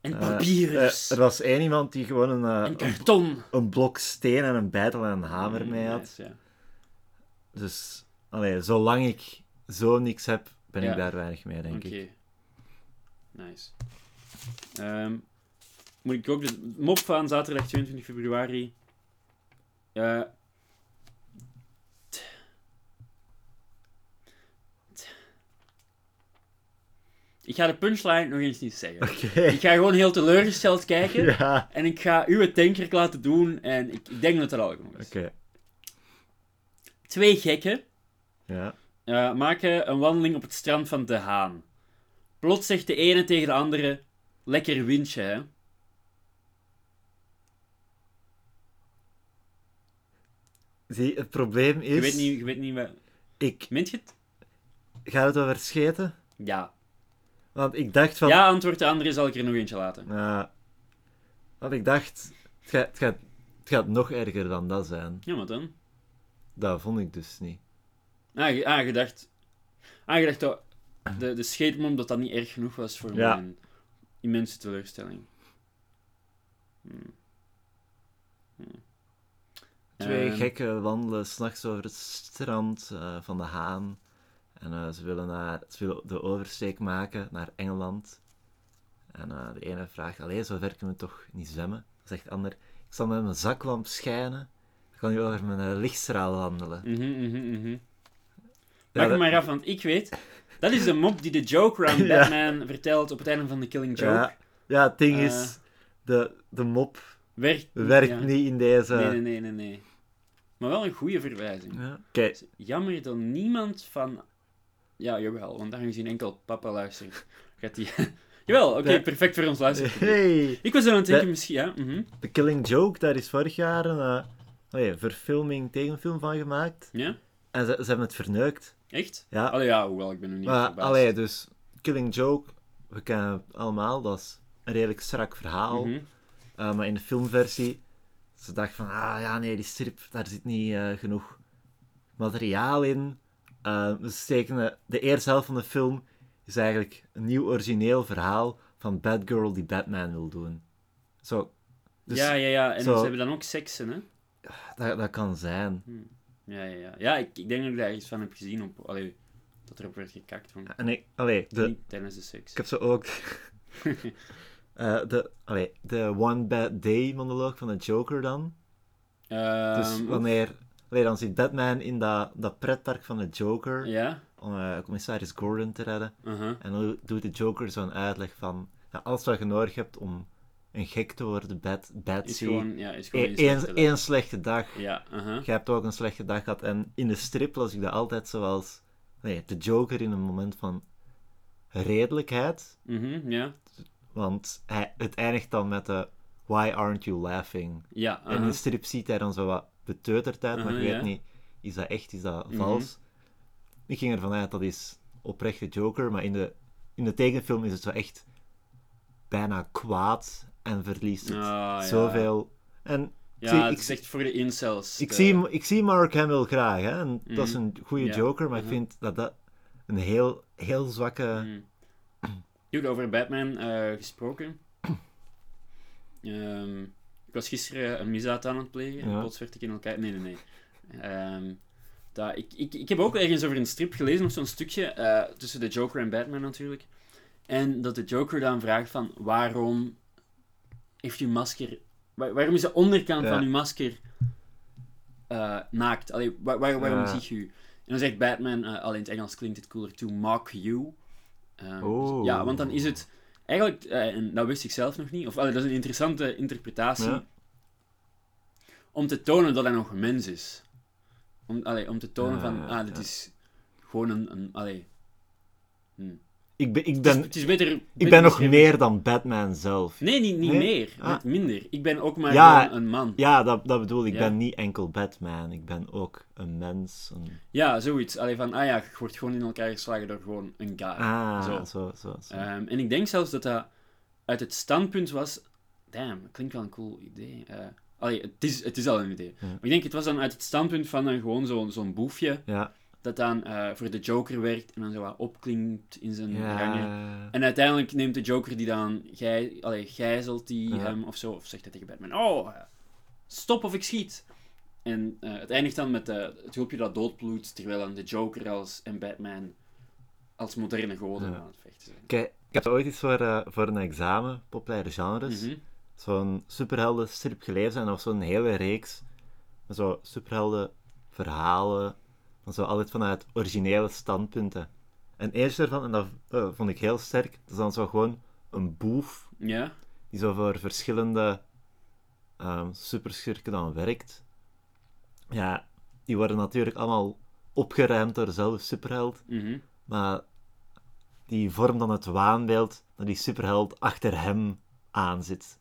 En eh, papier. eh, er was één iemand die gewoon een, eh, en een, karton. een blok steen en een bijtel en een hamer mee had. Nice, ja. Dus, allee, zolang ik zo niks heb, ben ik daar weinig mee, denk Oké. ik. Nice. Ehm, moet ik ook de mop van zaterdag 22 februari. Eh, ik ga de punchline nog eens niet zeggen. Ik ga gewoon heel teleurgesteld kijken. Ja. En ik ga u het denkerk laten doen. En ik, ik denk dat dat al genoeg is. Twee gekken Ja. eh, maken een wandeling op het strand van De Haan. Plots zegt de ene tegen de andere: Lekker windje, hè? Zie, het probleem is... Je weet niet, je weet niet wat. Ik Meent je het? ga het over scheten. Ja. Want ik dacht van... Ja, antwoord de andere, zal ik er nog eentje laten. Ja. want ik dacht... Het gaat, het, gaat, het gaat nog erger dan dat zijn. Ja, wat dan? Dat vond ik dus niet. Ah, je, ah, je dacht. Ah, je dacht dat de, de scheetmom dat dat niet erg genoeg was voor Ja. mijn immense teleurstelling. Hmm. Hmm. Twee Ehm, gekken wandelen s'nachts over het strand eh, van de Haan. En eh, ze, willen naar, ze willen de oversteek maken naar Engeland. En eh, de ene vraagt, allee, zo ver kunnen we toch niet zwemmen? Dan zegt de ander, ik zal met mijn zaklamp schijnen. Dan kan je over mijn lichtstraal wandelen. Maak dat- me maar af, want ik weet... Dat is de mop die de Joker aan. Batman vertelt op het einde van The Killing Joke. Ja, ja, het ding Eh. is, de, de mop Werkt, werkt niet in deze... Nee, nee, nee, nee, nee. Maar wel een goede verwijzing. Ja. Jammer dat niemand van... Ja, jawel, want aangezien enkel papa luistert, gaat die... jawel, oké, perfect voor ons luisteren. hey. Ik was aan het denken, misschien... Ja, mhm. The Killing Joke, daar is vorig jaar een eh, oh ja, verfilming, tegenfilm van gemaakt. ja? En ze, ze hebben het verneukt. Echt? Ja, Allee, ja, hoewel, ik ben nu niet maar allee, dus Killing Joke, we kennen het allemaal, dat is een redelijk strak verhaal. Mhm. Eh, maar in de filmversie, ze dacht van, ah ja, nee, die strip, daar zit niet eh, genoeg materiaal in. Eh, we steken de, de eerste helft van de film is eigenlijk een nieuw origineel verhaal van Batgirl die Batman wil doen. Zo, dus ja, ja, ja. En zo- ze hebben dan ook seksen, hè? dat, dat kan zijn. Ja, ja, ja. Ja, ik, ik denk dat ik daar iets van heb gezien op... Allee, dat erop werd gekakt van... En ik, allee, de, Niet tijdens de seks. ik heb zo ook eh, de, allee, de One Bad Day monoloog van de Joker dan. Dus Ehm, wanneer, allee, dan zit Batman in dat, dat pretpark van de Joker Ja? om eh, commissaris Gordon te redden. Uh-huh. En dan doet de Joker zo'n uitleg van ja, alles wat je nodig hebt om een gek te worden, bad, Is Batsy. gewoon... Ja, is gewoon Eén een slechte dag. slechte dag. Ja. Je hebt ook een slechte dag gehad. En in de strip las ik dat altijd zoals nee, de Joker in een moment van redelijkheid. Ja. Want hij, het eindigt dan met de Why aren't you laughing? Ja, En in de strip ziet hij dan zo wat beteuterd uit, maar je weet niet, is dat echt, is dat Mhm. vals? Ik ging ervan uit, dat is oprechte Joker, maar in de, in de tekenfilm is het zo echt bijna kwaad en verliest het Ah, zoveel. En Ja, zie, het ik, is echt voor de incels. ik, de- zie, ik zie Mark Hamill graag, hè, en dat is Mhm. een goede. Joker, maar Mhm. ik vind dat dat een heel, heel zwakke... Mm. Goed, over Batman eh, gesproken. Ehm, ik was gisteren een misdaad aan het plegen en Ja. plots werd ik in elkaar... Nee, nee, nee. Dat, ik, ik, ik heb ook ergens over een strip gelezen, nog zo'n stukje, eh, tussen de Joker en Batman natuurlijk. En dat de Joker dan vraagt van, waarom heeft uw masker... waar- waarom is de onderkant Ja. van uw masker eh, naakt? Allee, waar, waar- waarom Ja. zie je u? En dan zegt Batman, eh al in het Engels klinkt het cooler, to mock you. Ehm, Oeh. Ja, want dan is het eigenlijk, eh, en dat wist ik zelf nog niet, of allee, dat is een interessante interpretatie, Ja. om te tonen dat hij nog een mens is. Om, allee, om te tonen Ja, van, ah, dit is gewoon een, een allee. hm. Ik ben, ik Het, is, ben, het is beter... ik ben nog meer dan Batman zelf. Nee, niet, niet Nee? meer. Ah. Minder. Ik ben ook maar Ja. een man. Ja, dat, dat bedoel ik. Ik Ja. ben niet enkel Batman. Ik ben ook een mens. Een... Ja, zoiets. Allee, van, ah ja, je wordt gewoon in elkaar geslagen door gewoon een guy. Ah, Zo. zo, zo, zo. Ehm, en ik denk zelfs dat dat uit het standpunt was... Damn, dat klinkt wel een cool idee. Allee, het is, het is al een idee. Ja. Maar ik denk, het was dan uit het standpunt van een, gewoon zo'n zo'n boefje, ja. Dat dan eh, voor de Joker werkt en dan zo wat opklinkt in zijn rangen. Ja. En uiteindelijk neemt de Joker die dan gij, allee, gijzelt die Ja. hem of zo, of zegt hij tegen Batman: Oh, eh, stop of ik schiet. En eh, het eindigt dan met het hulpje dat doodbloedt, terwijl dan de Joker als, en Batman als moderne goden Ja. aan het vechten zijn. Kijk, ik heb ooit eens voor, voor een examen, populaire genres, Mhm. zo'n superhelden strip gelezen en was zo'n hele reeks met zo superhelden verhalen, en zo altijd vanuit originele standpunten. En eerst daarvan, en dat eh, vond ik heel sterk, dat is dan zo gewoon een boef Ja? die zo voor verschillende ehm superschurken dan werkt. Ja, die worden natuurlijk allemaal opgeruimd door dezelfde superheld, Mhm. maar die vormt dan het waanbeeld dat die superheld achter hem aan zit.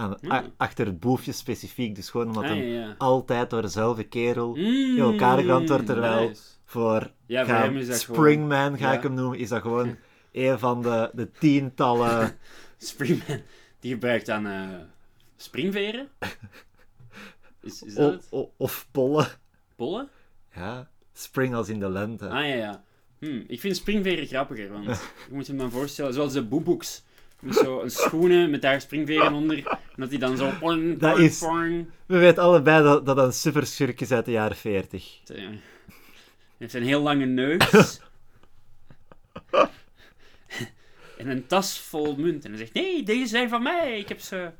Aan, a- achter het boefje specifiek, dus gewoon omdat Ah, hem ja, altijd door dezelfde kerel Mm, in elkaar geramd wordt, terwijl nice. voor Ja, ga- Springman, ga ik hem noemen, is dat gewoon een van de, de tientallen... Springman, die gebruikt dan eh, springveren. Is, is dat o- het? o- of pollen. Pollen? Ja, spring als in de lente. Ah ja, ja. Hm, ik vind springveren grappiger, want je moet je me dan voorstellen, zoals de boeboeks. Met zo een schoenen met daar springveren onder. En dat die dan zo... Poing, Dat poing, is- poing. We weten allebei dat dat een superschurk is uit de jaren 40. Hij heeft een heel lange neus. en een tas vol munt. En hij zegt, nee, deze zijn van mij. Ik heb ze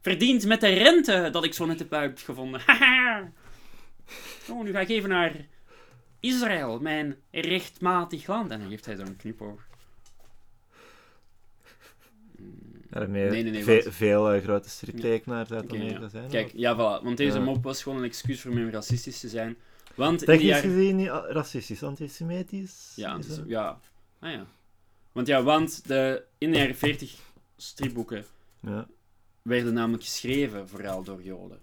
verdiend met de rente dat ik zo net heb uitgevonden. Haha. oh, nu ga ik even naar Israël, mijn rechtmatig land. En dan geeft hij zo'n knipoog. Daarmee Nee, nee, nee, ve- want- veel eh, grote striptekenaars uit Oké, Amerika ja. zijn. Kijk, ja, voilà. Want deze mop was gewoon een excuus voor om racistisch te zijn. Want Technisch jaren... gezien niet ah, racistisch, antisemitisch. Ja, is dat- ja. Ah ja. Want ja, want de, in de jaren 40 stripboeken ja. werden namelijk geschreven vooral door Joden.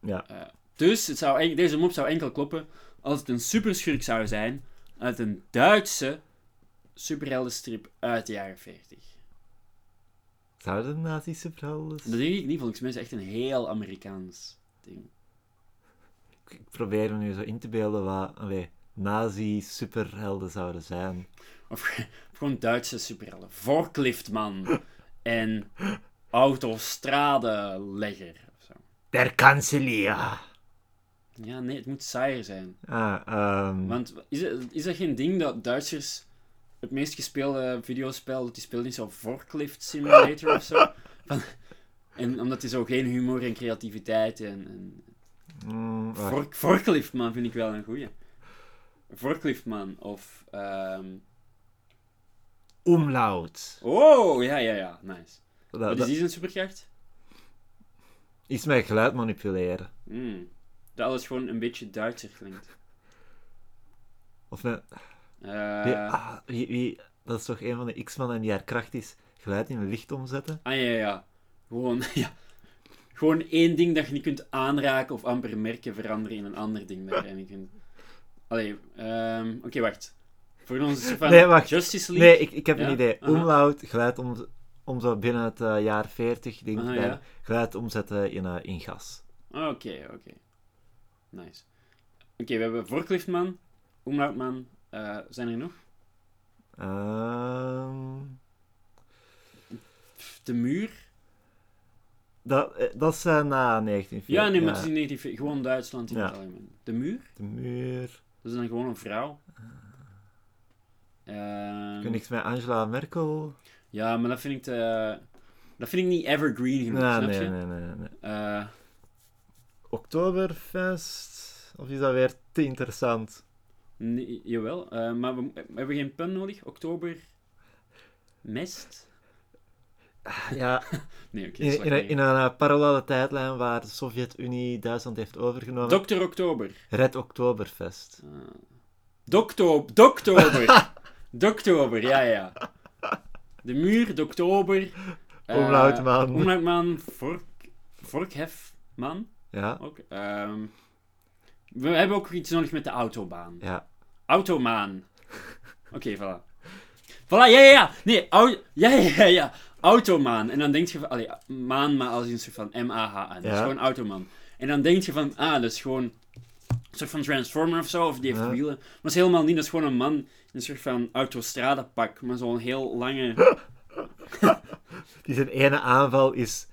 Ja. Eh, dus het zou, en- deze mop zou enkel kloppen als het een superschurk zou zijn uit een Duitse superheldenstrip uit de jaren 40. Zouden nazi superhelden... Dat denk ik niet, volgens mij is het echt een heel Amerikaans ding. Ik probeer me nu zo in te beelden wat allee, nazi superhelden zouden zijn. Of, of gewoon Duitse superhelden. Forkliftman en autostradelegger. Der kanselier. Ja, nee, het moet saaier zijn. Ah, ehm, Want is, is dat geen ding dat Duitsers het meest gespeelde videospel, dat die speelt niet zo Forklift Simulator of zo? Van, en omdat die zo geen humor en creativiteit en... en mm, wacht. Fork, Forkliftman vind ik wel een goeie. Forkliftman of... ehm, Umlaut. Oh, ja, ja, ja, nice. Dat, Wat is dat die zijn superkracht? is met geluid manipuleren. Hmm. Dat alles gewoon een beetje Duitser klinkt. Of met... Eh, ah, wie, wie- dat is toch een van de X-Men en die haar kracht is geluid in licht omzetten? Ah ja, ja. Gewoon, ja. Gewoon één ding dat je niet kunt aanraken of amper merken veranderen in een ander ding dat je niet kunt. Allee, ehm, oké, wacht. Voor ons van Nee, wacht. Justice League. Nee, ik, ik heb Ja? een idee. Aha. Geluid om, om zo binnen het eh, jaar 40, denk ik, ja. geluid omzetten in, eh, in gas. Oké, oké. Nice. Oké, we hebben Forkliftman, Omlautman. Eh zijn er nog? Ehm, De muur? dat, eh, dat is eh, na 1940. Ja, nee, maar het is in 1940 gewoon Duitsland in het algemeen. De muur? De muur. Dat is dan gewoon een vrouw. Ehm Kun niks met Angela Merkel? Ja, maar dat vind ik te... Dat vind ik niet evergreen genoeg, Nee, nee, nee, nee, nee. Oktoberfest? Of is dat weer te interessant? Nee, jawel, eh, maar we, we hebben geen pun nodig. Oktober... Mest? Ja, Nee, in, in, een- nergens. in een eh, parallele tijdlijn waar de Sovjet-Unie Duitsland heeft overgenomen. Dokter Oktober. Red Oktoberfest. Uh, Doktober. Doktober. Doktober, ja, ja. De muur, Doktober. eh, Omlautman. Omlautman, Vork, Vorkhefman Ja, ook. Ehm, we hebben ook iets nodig met de autobaan. ja. Automaan. Oké, voilà. Voilà, ja, ja, ja. Nee, au ja, ja, ja, ja. Automaan. En dan denk je van, allee, maan, maar als een soort van M-A-H-N. Dat is gewoon automan. En dan denk je van, ah, dat is gewoon een soort van transformer of zo, of die heeft wielen. Maar dat is helemaal niet, dat is gewoon een man in een soort van autostradepak, maar zo'n heel lange... Die zijn ene aanval is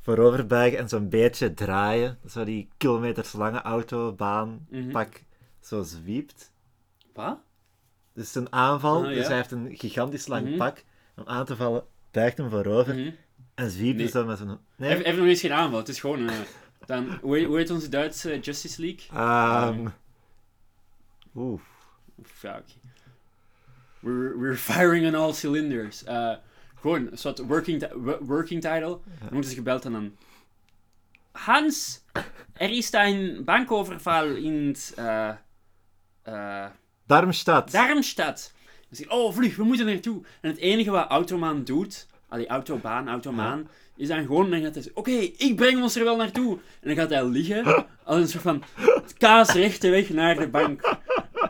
vooroverbuigen en zo'n beetje draaien. Zo die kilometers lange autobaan Mhm. pak zo zwiept. Wat? Dus een aanval, Ah, ja. dus hij heeft een gigantisch lang Mhm. pak. Om aan te vallen, buigt hem voorover Mhm. en zwiept Nee. dus dan met zijn... Nee? hij heeft nog eens geen aanval, het is gewoon... eh, dan, hoe, heet- hoe heet onze Duitse Justice League? Ehm, Oeh. Ja. We're, we're firing on all cylinders. Eh, gewoon een soort working, working title. Dan moeten ze gebeld en dan... Hans, er is een bankoverval in het, eh, Darmstadt. Darmstadt. Dan zeg ik, oh vlug, we moeten naartoe. En het enige wat Automaan doet, allee, Autobaan, Automaan, is dan gewoon, dan gaat hij oké, ik breng ons er wel naartoe. En dan gaat hij liggen, als een soort van kaasrechte weg naar de bank.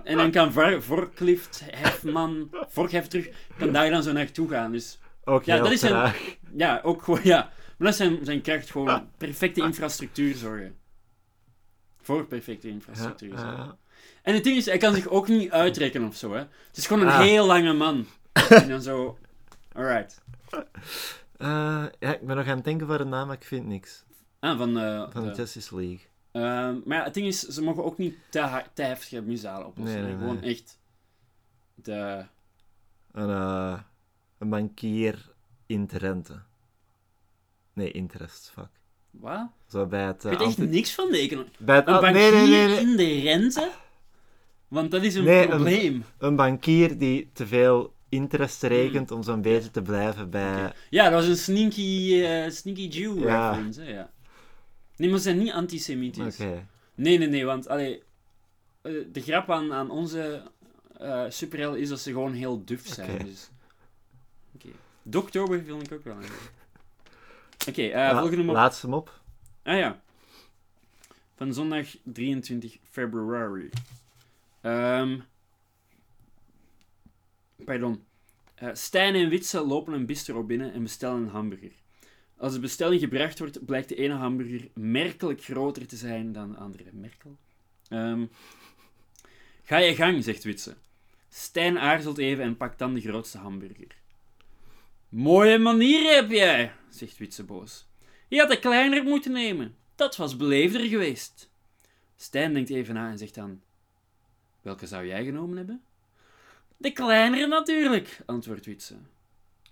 En dan kan Vorklift, Hefman, Vorkhef terug, kan daar dan zo naartoe gaan. Dus Ook Ja, dat is een- traag. ja, ook gewoon, ja. Maar dat is zijn, zijn kracht, gewoon perfecte infrastructuur zorgen. Voor perfecte Ja, infrastructuur zorgen. eh, En het ding is, hij kan zich ook niet uitrekken of zo, hè. Het is gewoon een Ah. heel lange man. en dan zo... Alright. eh, ja, ik ben nog aan het denken voor een naam, maar ik vind niks. Ah, van... eh, Van de de- Justice League. Ehm, maar ja, het ding is, ze mogen ook niet te, te heftige misdalen oplossen. Nee, Gewoon nee. echt... De... Een, eh, een bankier in Trente. Nee, interest, fuck. Wat? Zo bij het... Ik weet echt niks van de economie. bij het Een bankier nee, nee, nee, nee. in de rente? Want dat is een Nee, probleem. Een bankier die te veel interest rekent om zo'n beetje te blijven bij... Ja, dat was een sneaky, eh, sneaky Jew Ja. reference, hè, ja. Nee, maar ze zijn niet antisemitisch. Nee, nee, nee, want allee, eh, de grap aan, aan onze eh superhelden is dat ze gewoon heel duf zijn. Dus. Doktober vind ik ook wel. Oké, La- volgende mop. Laatste mop. Ah ja. Van zondag 23 februari. Ehm pardon. Eh, Stijn en Witse lopen een bistro binnen en bestellen een hamburger. Als de bestelling gebracht wordt, blijkt de ene hamburger merkelijk groter te zijn dan de andere. Merkel? Ehm, ga je gang, zegt Witse. Stijn aarzelt even en pakt dan de grootste hamburger. Mooie manier heb jij, zegt Witse boos. Je had de kleiner moeten nemen. Dat was beleefder geweest. Stijn denkt even na en zegt dan... Welke zou jij genomen hebben? De kleinere natuurlijk, antwoordt Witse.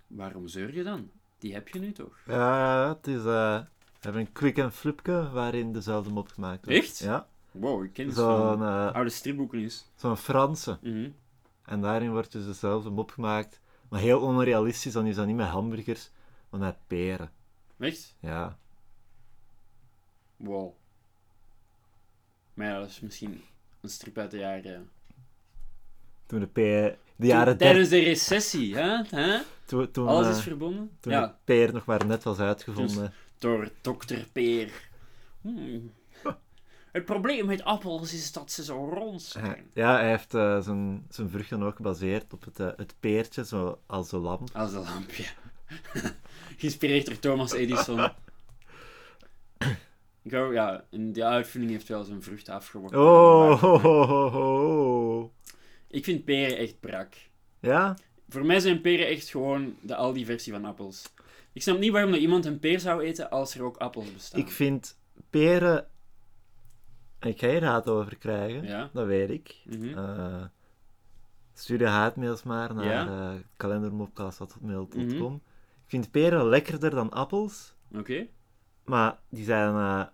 Waarom zeur je dan? Die heb je nu toch? Ja, het is... eh, we hebben een quick en flipke waarin dezelfde mop gemaakt wordt. Echt? Ja. Wow, ik ken het Zo'n van eh, oude stripboeken is. zo'n Franse. Mhm. En daarin wordt dus dezelfde mop gemaakt. Maar heel onrealistisch, dan is dat niet met hamburgers, maar met peren. Echt? Ja. Wow. Maar ja, dat is misschien een strip uit de jaren... Toen de peer... De jaren Tijdens de recessie, hè? hè? Toen, toen, Alles eh, is verbonden? toen ja. de peer nog maar net was uitgevonden. door dokter Peer. Hmm. Het probleem met appels is dat ze zo rond zijn. Ja, hij heeft eh, zijn, zijn vruchten ook gebaseerd op het, eh, het peertje, zo, als een lamp. Als een lampje. Geïnspireerd door Thomas Edison. Ik hou, ja, en die uitvinding heeft wel zijn vruchten afgeworpen. Oh, ho, ho, ho, ho. Ik vind peren echt brak. Ja? Voor mij zijn peren echt gewoon de Aldi-versie van appels. Ik snap niet waarom dat iemand een peer zou eten als er ook appels bestaan. Ik vind peren... Ik ga hier raad over krijgen, Ja. dat weet ik. Mhm. Eh, stuur je haatmails maar naar Ja? eh kalendermopcast.mail.com. Mhm. Ik vind peren lekkerder dan appels, Oké. Maar die zijn eh,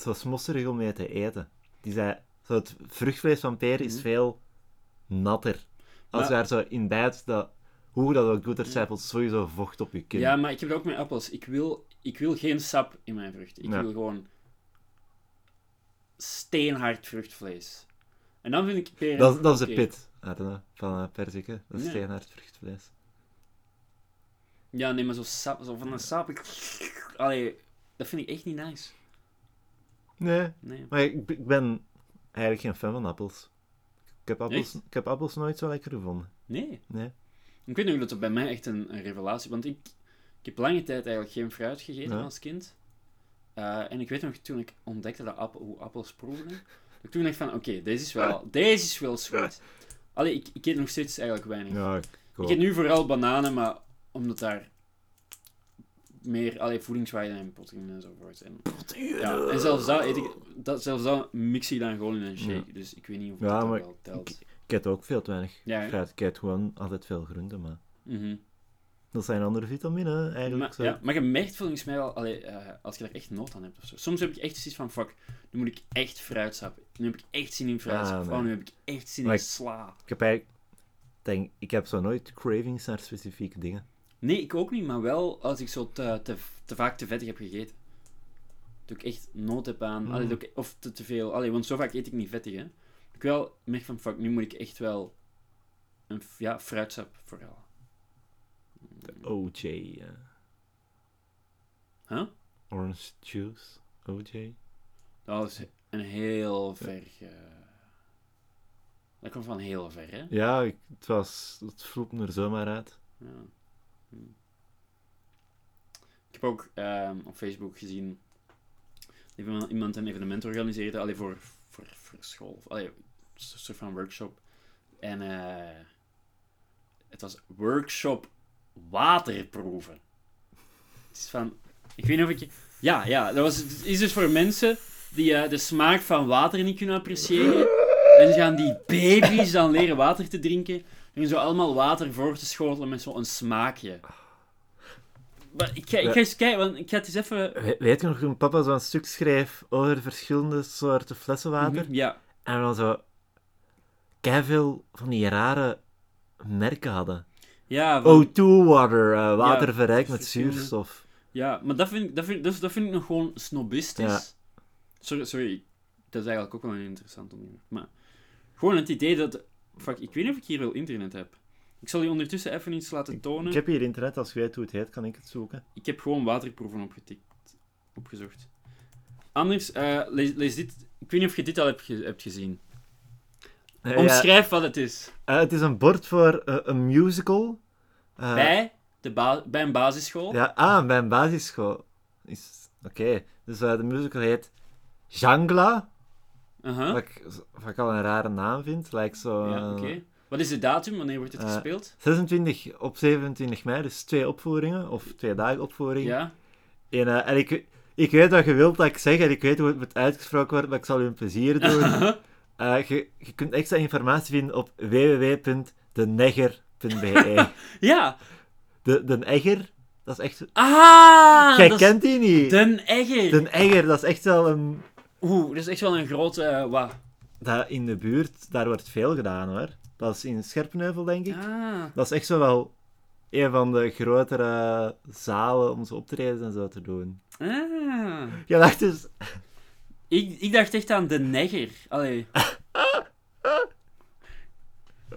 zo smosserig om mee te eten. Die zijn, zo het vruchtvlees van peren is Mhm. veel natter. Als Maar- je daar zo in bijt, dat, hoe dat ook doet, er zijpelt sowieso vocht op je kin. Ja, maar ik heb het ook met appels. Ik wil, ik wil geen sap in mijn vrucht. Ik Ja. wil gewoon steenhard vruchtvlees. En dan vind ik peren... dat, dat is de pit van uh, perziken. Dat is Ja. steenhard vruchtvlees. Ja, nee, maar zo, sap, zo van een sap... Ik... Allee, dat vind ik echt niet nice. Nee, Nee. maar ik, ik ben eigenlijk geen fan van appels. Ik heb appels, Echt? ik heb appels nooit zo lekker gevonden. Nee. Nee. Ik weet nog dat het bij mij echt een, een revelatie... Want ik, ik heb lange tijd eigenlijk geen fruit gegeten Ja. als kind. Eh, en ik weet nog, toen ik ontdekte dat appel, hoe appels proefden, dat ik toen dacht van, oké, deze is wel, deze is wel sweet. Allee, ik, ik eet nog steeds eigenlijk weinig. Ja, ik, Ik eet nu vooral bananen, maar omdat daar meer allee, voedingswaarden en proteïne enzovoort zijn. Ja, en zelfs dat, eet ik, dat, zelfs dat mix je dan gewoon in een shake. Dus ik weet niet of Ja, dat maar wel telt. ik eet ook veel te weinig Ja, fruit. Ik eet gewoon altijd veel groenten, maar Mhm. dat zijn andere vitamine eigenlijk. Maar, zo. ja, maar je merkt volgens mij wel, allee, eh, als je er echt nood aan hebt of zo. Soms heb ik echt zoiets van, fuck, nu moet ik echt fruitsap. Nu heb ik echt zin in fruitsap. Ah, Oh, nee. nu heb ik echt zin Maar in ik- sla. Ik heb eigenlijk... Denk, ik heb zo nooit cravings naar specifieke dingen. Nee, ik ook niet, maar wel als ik zo te, te, te vaak te vettig heb gegeten. Dat ik echt nood heb aan, Mm. allee, ik, of te, te veel, allee, want zo vaak eet ik niet vettig, hè. Ik wel merk van, fuck, nu moet ik echt wel een ja, fruitsap vooral. OJ. eh, Huh? orange juice. OJ. Dat is een heel ver... eh, Dat komt van heel ver, hè? Ja, ik, het, was, het er zomaar uit. Ja. Ik heb ook ehm, op Facebook gezien dat iemand- een evenement organiseerde, alleen voor, voor, voor school. Allee, een soort van workshop. En eh, het was workshop waterproeven. Het is van, ik weet niet of ik... Ja, ja, dat was, het is dus voor mensen die eh, de smaak van water niet kunnen appreciëren. En ze gaan die baby's dan leren water te drinken. En zo allemaal water voor te schotelen met zo'n smaakje. Maar ik ga, ik ga eens kijken, want ik ga het eens even... We- weet je nog toen papa zo'n stuk schreef over verschillende soorten flessen water? Mhm, Ja, En we dan zo veel van die rare merken hadden. ja, van- O2 water, eh, water Ja, verrijkt met zuurstof. ja, maar dat vind, ik- dat, vind, dat, dat vind ik nog gewoon snobistisch. Ja. Sorry, sorry, dat is eigenlijk ook wel interessant onderwerp. Maar gewoon het idee dat... Fuck, ik weet niet of ik hier wel internet heb. Ik zal je ondertussen even iets laten tonen. Ik heb hier internet, als je weet hoe het heet, kan ik het zoeken. Ik heb gewoon waterproeven opgetikt, opgezocht. Anders, eh, lees, lees dit. Ik weet niet of je dit al hebt, ge- hebt gezien. Eh, ja, Omschrijf wat het is. eh, het is een bord voor een musical. Bij, de bij een basisschool. Ja, ah, bij een basisschool. Is... Oké, dus de musical heet Jangla. Uh-huh. Wat, ik, wat ik al een rare naam vind. Lijkt zo... Ja, eh, oké. Wat is de datum? Wanneer wordt het Eh, gespeeld? 26 op 27 mei, dus twee opvoeringen, of twee dagen opvoering. Ja. En, eh, en ik, ik weet wat je wilt dat ik zeg, en ik weet hoe het moet uitgesproken worden, maar ik zal u een plezier doen. Eh, je, je kunt extra informatie vinden op www.denegger.be. ja. De, de Egger, dat is echt... Ah! Jij is kent die niet? Den Egger. De Egger, dat is echt wel een... Oeh, dat is echt wel een grote... eh, wat? Dat in de buurt, daar wordt veel gedaan hoor. Dat is in Scherpenheuvel, denk ik. Ah. Dat is echt zo wel een van de grotere zalen om zo optredens en zo te doen. Ah. Je dacht dus... Ik, ik dacht echt aan de negger. Allee.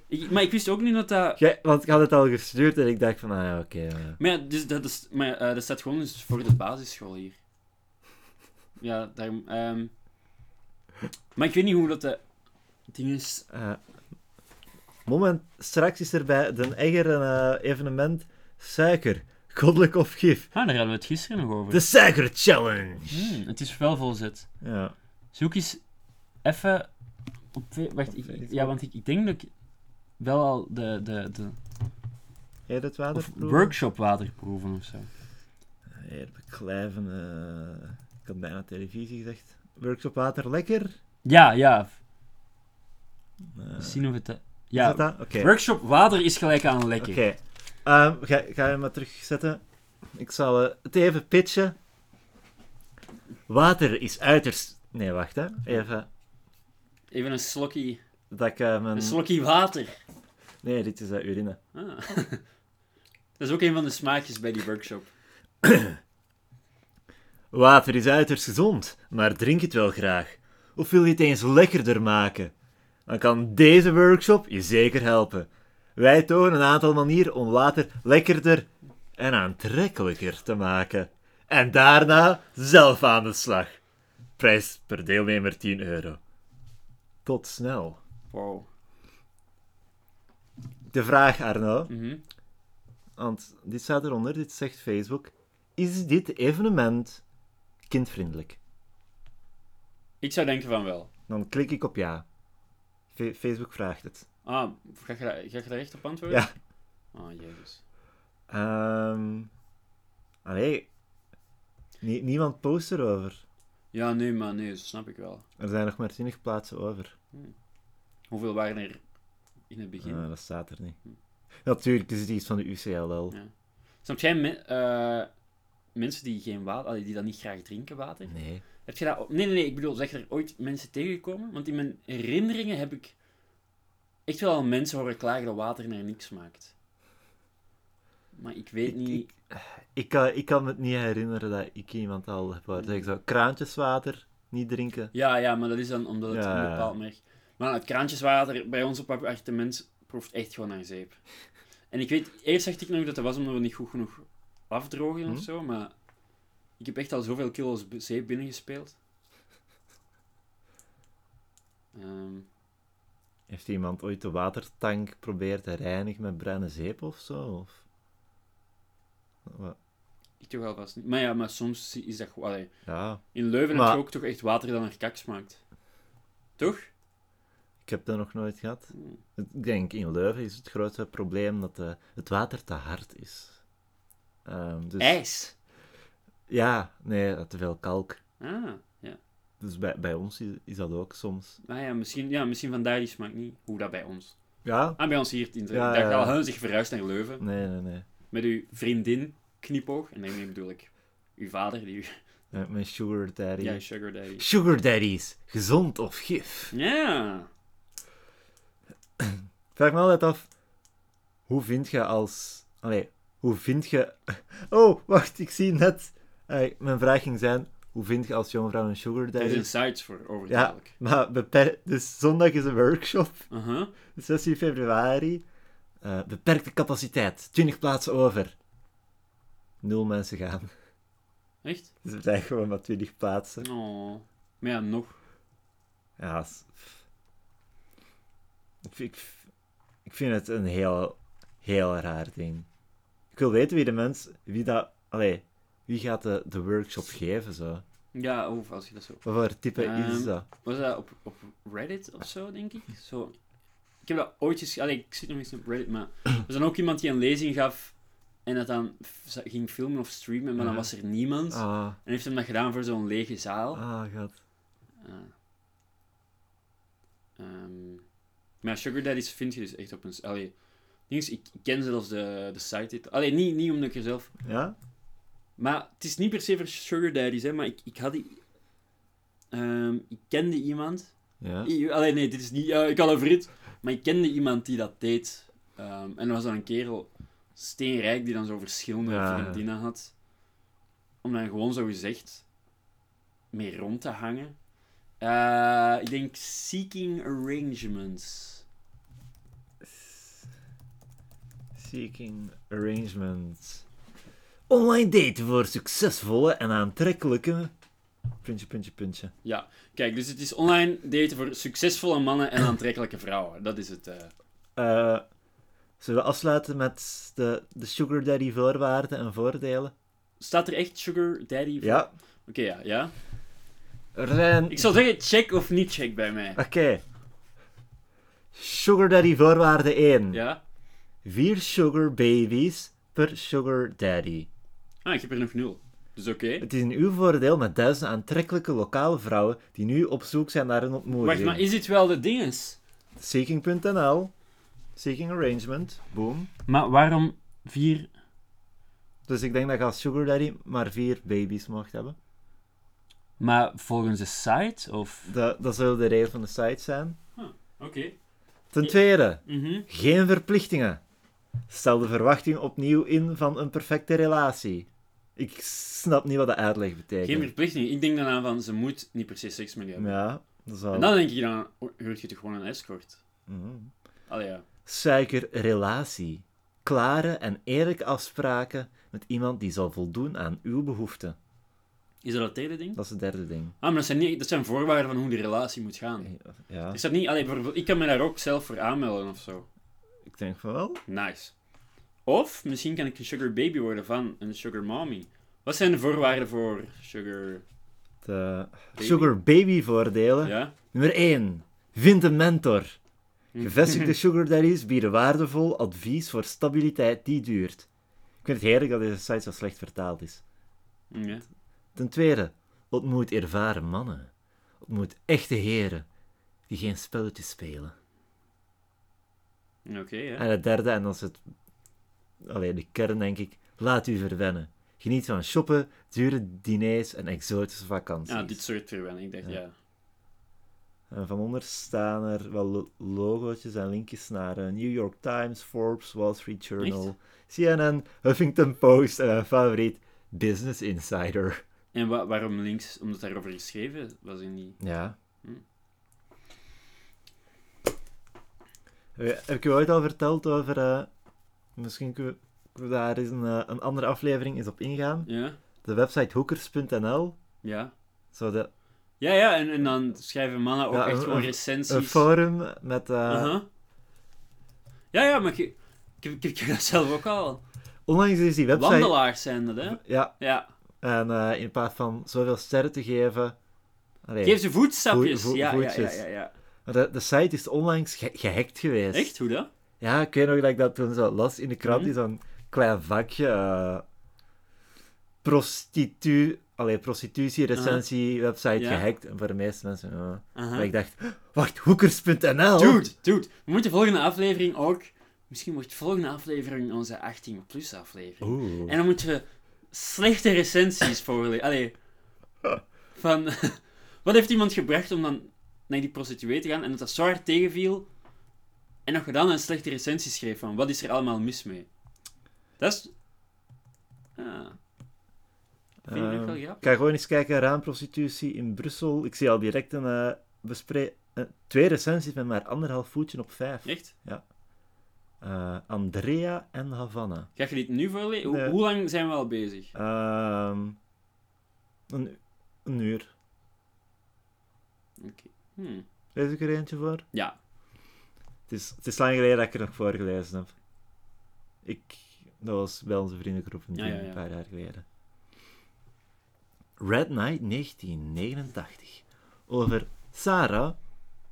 ik, maar ik wist ook niet dat dat... Jij- want ik had het al gestuurd en ik dacht van, ah ja, oké. Maar ja, dus dat, is, maar, eh, dat staat gewoon dus voor de basisschool hier. Ja, daarom... ehm. maar ik weet niet hoe dat de ding is. Eh, moment, straks is er bij Den Egger een eh, evenement suiker, goddelijk of gif. Ah, daar hadden we het gisteren nog over. De Suiker Challenge. Hmm, het is wel volzet. Ja. Zoek eens even... Op, wacht, ik, ja, want ik, ik denk dat ik wel al de... de, de Heet het water? of workshop waterproeven of zo. Hier, beklijven. eh, ik had bijna televisie gezegd. Workshop water lekker. Ja, ja. Eh, Zien of het... eh, Ja? Oké. workshop water is gelijk aan lekker. Oké. Ehm, ga, ga je maar terugzetten? Ik zal eh, het even pitchen. Water is uiterst... Nee, wacht hè. Even Even een slokje, dat ik eh, mijn... een slokje water. Nee, dit is uh, urine. Ah. Dat is ook een van de smaakjes bij die workshop. Water is uiterst gezond, maar drink het wel graag. Of wil je het eens lekkerder maken? Dan kan deze workshop je zeker helpen. Wij tonen een aantal manieren om water lekkerder en aantrekkelijker te maken. En daarna zelf aan de slag. Prijs per deelnemer 10 euro. Tot snel. Wow. De vraag, Arno, Mhm. want dit staat eronder, dit zegt Facebook. Is dit evenement kindvriendelijk? Ik zou denken van wel. Dan klik ik op ja. Fe- Facebook vraagt het. Ah, ga je, daar- ga je daar echt op antwoorden? Ja. Oh, jezus. Ehm allee, nie- niemand post erover. Ja, nee, maar nee, dat snap ik wel. Er zijn nog maar 20 plaatsen over. Hoeveel waren er in het begin? Ah, dat staat er niet. Natuurlijk is het iets van de UCLL. Ja. Snap jij me- eh, mensen die geen water, allee, die dat niet graag drinken, water? Nee. Heb je dat... Nee, nee, nee, ik bedoel, zeg je er ooit mensen tegengekomen? Want in mijn herinneringen heb ik echt wel al mensen horen klagen dat water naar niks smaakt. Maar ik weet Ik- niet... Ik kan, ik kan me het niet herinneren dat ik iemand al heb horen zeggen zo, kraantjeswater niet drinken. Ja, ja, maar dat is dan omdat het Ja, een bepaald merk... Maar het kraantjeswater bij ons op appartement proeft echt gewoon naar zeep. En ik weet, eerst dacht ik nog dat dat was omdat we niet goed genoeg afdrogen of Hm. zo, maar ik heb echt al zoveel kilo's zeep binnengespeeld. Ehm, Heeft iemand ooit de watertank proberen te reinigen met bruine zeep of zo? Of... Wat? ik toch wel vast niet. Maar ja, maar soms is dat gewoon... Ja, In Leuven Maar- heb je ook toch echt water dat naar kak smaakt. Toch? ik heb dat nog nooit gehad. Hm. Ik denk, in Leuven is het grote probleem dat eh, het water te hard is. Ehm, dus, IJs! Ja, nee, te veel kalk. Ah, ja. Dus bij, bij ons is, is dat ook soms. Nou ja, misschien, ja, misschien vandaar die smaak niet. Hoe dat bij ons. Ja? Ah, bij ons hier in Ja, ja, hun zich verhuisd naar Leuven. Nee, nee, nee. Met uw vriendin, knipoog. En daarmee bedoel ik uw vader, die u... Met mijn sugar daddy. Ja, sugar daddy. Sugar daddies, gezond of gif? Ja. Vraag me altijd af, hoe vind je als... Allee, hoe vind je... Oh, wacht, ik zie net... Mijn vraag ging zijn, hoe vind je als jongvrouw een sugar Er daddy? zijn sites voor, Ja, overduidelijk. maar dus zondag is een workshop, Uh-huh. 16 februari. Eh, beperkte capaciteit, 20 plaatsen over. Nul mensen gaan. Echt? Dus er zijn gewoon maar 20 plaatsen. Oh. Maar ja, nog. Ja, s- ik, vind- ik, ik vind het een heel, heel raar ding. Ik wil weten wie de mens, wie dat, allee, wie gaat de, de workshop geven zo? Ja, of als je dat zo... Wat voor type is Ehm, dat? Was dat op, op Reddit of zo, denk ik? Zo. Ik heb dat ooit eens... Allee, ik zit nog eens op Reddit, maar... Was dan ook iemand die een lezing gaf en dat dan ging filmen of streamen, maar dan Ja. was er niemand. Ah, En heeft hem dat gedaan voor zo'n lege zaal. ah, god. Ah. Ehm, maar Sugar Daddies vind je dus echt op een... Allee, is, ik ken zelfs de, de site. Allee, niet, niet omdat ik er zelf... Ja? Maar het is niet per se voor Sugar Daddies, hè, maar ik, ik had die... Ehm, ik kende iemand... Ja? I- Allee, nee, dit is niet... ja, ik had een vriend, maar ik kende iemand die dat deed. Ehm, en er was dan een kerel, steenrijk, die dan zo verschillende Ja. vriendinnen had. Om dan gewoon zo gezegd mee rond te hangen. Eh, ik denk Seeking Arrangements. Seeking arrangements. Online daten voor succesvolle en aantrekkelijke... Puntje, puntje, puntje. Ja, kijk, dus het is online daten voor succesvolle mannen en aantrekkelijke vrouwen. Dat is het. eh. Eh, zullen we afsluiten met de, de sugar daddy voorwaarden en voordelen? Staat er echt Sugar Daddy? voor? Ja. Oké, ja, ja. Zijn... Ik zou zeggen check of niet check bij mij. Oké. Sugar daddy voorwaarde 1. Ja? Vier sugar babies per sugar daddy. Ah, ik heb er nog nul. Dus oké. Het is in uw voordeel met duizend aantrekkelijke lokale vrouwen die nu op zoek zijn naar een ontmoeting. Wacht, maar is dit wel de dinges? Seeking.nl Seeking arrangement. Boom. Maar waarom vier... Dus ik denk dat je als sugar daddy maar vier baby's mocht hebben. Maar volgens de site, of... Dat, dat zou de regel van de site zijn. Oké. Ten tweede, Mhm. geen verplichtingen. Stel de verwachting opnieuw in van een perfecte relatie. Ik snap niet wat de uitleg betekent. Geen verplichting. Ik denk dan aan van, ze moet niet per se seks met je hebben. Ja, dat zou... En dan denk ik dan, huurt je toch gewoon een escort? Mhm. Allee, ja. Suikerrelatie. Klare en eerlijke afspraken met iemand die zal voldoen aan uw behoeften. Is dat het derde ding? Dat is het derde ding. Ah, maar dat zijn, niet, dat zijn voorwaarden van hoe de relatie moet gaan. Ja, Is dat niet... Allee, ik kan me daar ook zelf voor aanmelden of zo. Ik denk van wel. Nice. Of misschien kan ik een sugar baby worden van een sugar mommy. Wat zijn de voorwaarden voor sugar... De Baby? sugar baby voordelen. Ja? Nummer 1. Vind een mentor. Hm. Gevestigde sugar daddies bieden waardevol advies voor stabiliteit die duurt. Ik vind het heerlijk dat deze site zo slecht vertaald is. Ja. Ten tweede, ontmoet ervaren mannen. Ontmoet echte heren die geen spelletjes spelen. Oké, ja. En het derde, en dat is het, alleen de kern denk ik, laat u verwennen. Geniet van shoppen, dure diners en exotische vakanties. Ja, dit soort verwennen. Ik dacht, Ja. ja. En van onder staan er wel lo- logootjes en linkjes naar eh, New York Times, Forbes, Wall Street Journal, CNN, Huffington Post en mijn favoriet, Business Insider. En wa- waarom links? Omdat daarover geschreven was in die... Ja. Hm. Heb heb ik je ooit al verteld over... eh, misschien kunnen we, daar eens een, eh, een andere aflevering eens op ingaan. Ja? De website hookers.nl. Ja. Zo de, Ja, ja, en, en dan schrijven mannen ook Ja, echt gewoon recensies. een forum met... eh. Ja, ja, maar ik, ik, heb dat zelf ook al. Onlangs is die website... Wandelaars zijn dat, hè? Ja, Ja. en eh, in plaats van zoveel sterren te geven... Allee, Geef ze voetstapjes. Voet- voet- ja, ja, ja, ja. De, de site is onlangs ge- gehackt geweest. Echt? Hoe dat? Ja, ik weet nog dat ik dat toen zo las in de krant, Mhm. is zo'n klein vakje. eh prostitu... Allee, prostitutie-recensie-website Ja. gehackt. En voor de meeste mensen... Maar ik dacht, wacht, hoekers.nl? Dude, dude. We moeten de volgende aflevering ook... Misschien wordt de volgende aflevering onze 18-plus aflevering. Oeh. En dan moeten we slechte recensies voorlezen. Allee. Van... wat heeft iemand gebracht om dan naar die prostituee te gaan en dat dat zo hard tegenviel en nog dan een slechte recensie schreef van wat is er allemaal mis mee? Dat is... Ah. Vind wel Ehm, grappig? ik ga gewoon eens kijken, raamprostitutie in Brussel. Ik zie al direct een, eh bespre- eh, twee recensies met maar anderhalf voetje op vijf. Echt? Eh, Andrea en Havana. Ga je dit nu voorlezen? Hoe- lang zijn we al bezig? Ehm, een, een uur. Oké. Hmm. Lees ik er eentje voor? Ja. Het is, het is lang geleden dat ik er nog voor gelezen heb. Ik, dat was bij onze vriendengroep een, Ja, ja, ja. een paar jaar geleden. Red Night 1989. Over Sarah,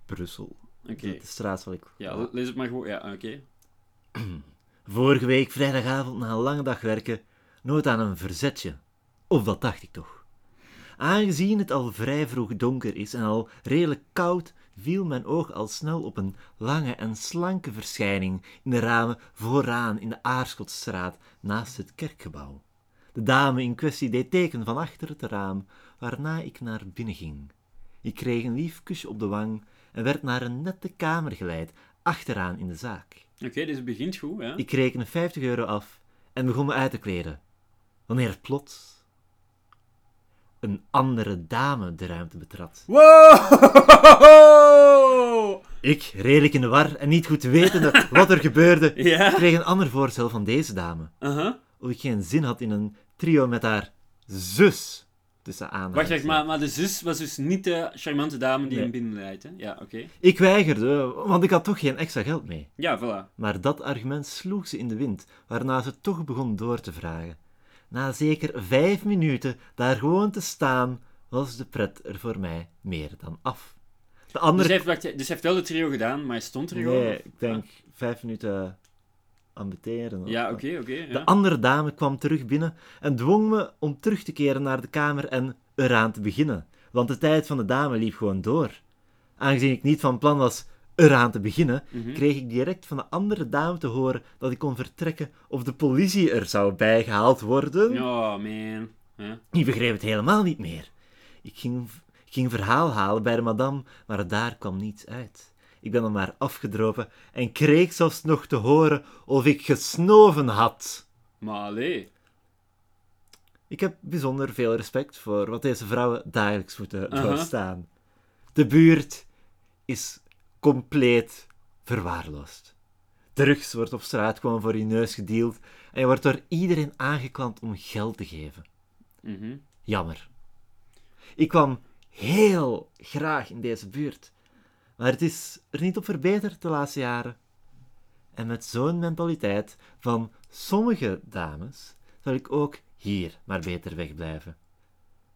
Brussel. Oké. De, de straat waar ik... Ja, lees het maar gewoon. Ja, oké. Vorige week vrijdagavond na een lange dag werken, nooit aan een verzetje. Of dat dacht ik toch. Aangezien het al vrij vroeg donker is en al redelijk koud, viel mijn oog al snel op een lange en slanke verschijning in de ramen vooraan in de Aarschotstraat naast het kerkgebouw. De dame in kwestie deed teken van achter het raam, waarna ik naar binnen ging. Ik kreeg een lief kusje op de wang en werd naar een nette kamer geleid, achteraan in de zaak. Oké, dus het begint goed, hè? Ik rekende 50 euro af en begon me uit te kleden. Wanneer plots een andere dame de ruimte betrad. Wow! Ik, redelijk in de war en niet goed wetende wat er gebeurde, Ja? kreeg een ander voorstel van deze dame. Uh-huh. Of ik geen zin had in een trio met haar zus. Tussen aanhalingstekens. wacht, maar, maar de zus was dus niet de charmante dame die Nee. hem binnenleidt, hè? Ja, oké. Ik weigerde, want ik had toch geen extra geld mee. Ja, voilà. Maar dat argument sloeg ze in de wind, waarna ze toch begon door te vragen. Na zeker vijf minuten daar gewoon te staan, was de pret er voor mij meer dan af. De Dus andere... hij, heeft, dus heeft wel de trio gedaan, maar hij stond er gewoon? nee, of- ik denk vijf minuten aan beteren. Ja, oké, oké. ja. De andere dame kwam terug binnen en dwong me om terug te keren naar de kamer en eraan te beginnen, want de tijd van de dame liep gewoon door. Aangezien ik niet van plan was eraan te beginnen, Mhm. kreeg ik direct van de andere dame te horen dat ik kon vertrekken of de politie er zou bijgehaald worden. Oh, man. Ja. Ik begreep het helemaal niet meer. Ik ging, ging verhaal halen bij de madame, maar daar kwam niets uit. Ik ben dan maar afgedropen en kreeg zelfs nog te horen of ik gesnoven had. Maar allee. Ik heb bijzonder veel respect voor wat deze vrouwen dagelijks moeten doorstaan. De buurt is compleet verwaarloosd. Drugs wordt op straat gewoon voor je neus gedeeld en je wordt door iedereen aangeklampt om geld te geven. Mhm. Jammer. Ik kwam heel graag in deze buurt, maar het is er niet op verbeterd de laatste jaren. En met zo'n mentaliteit van sommige dames zal ik ook hier maar beter wegblijven.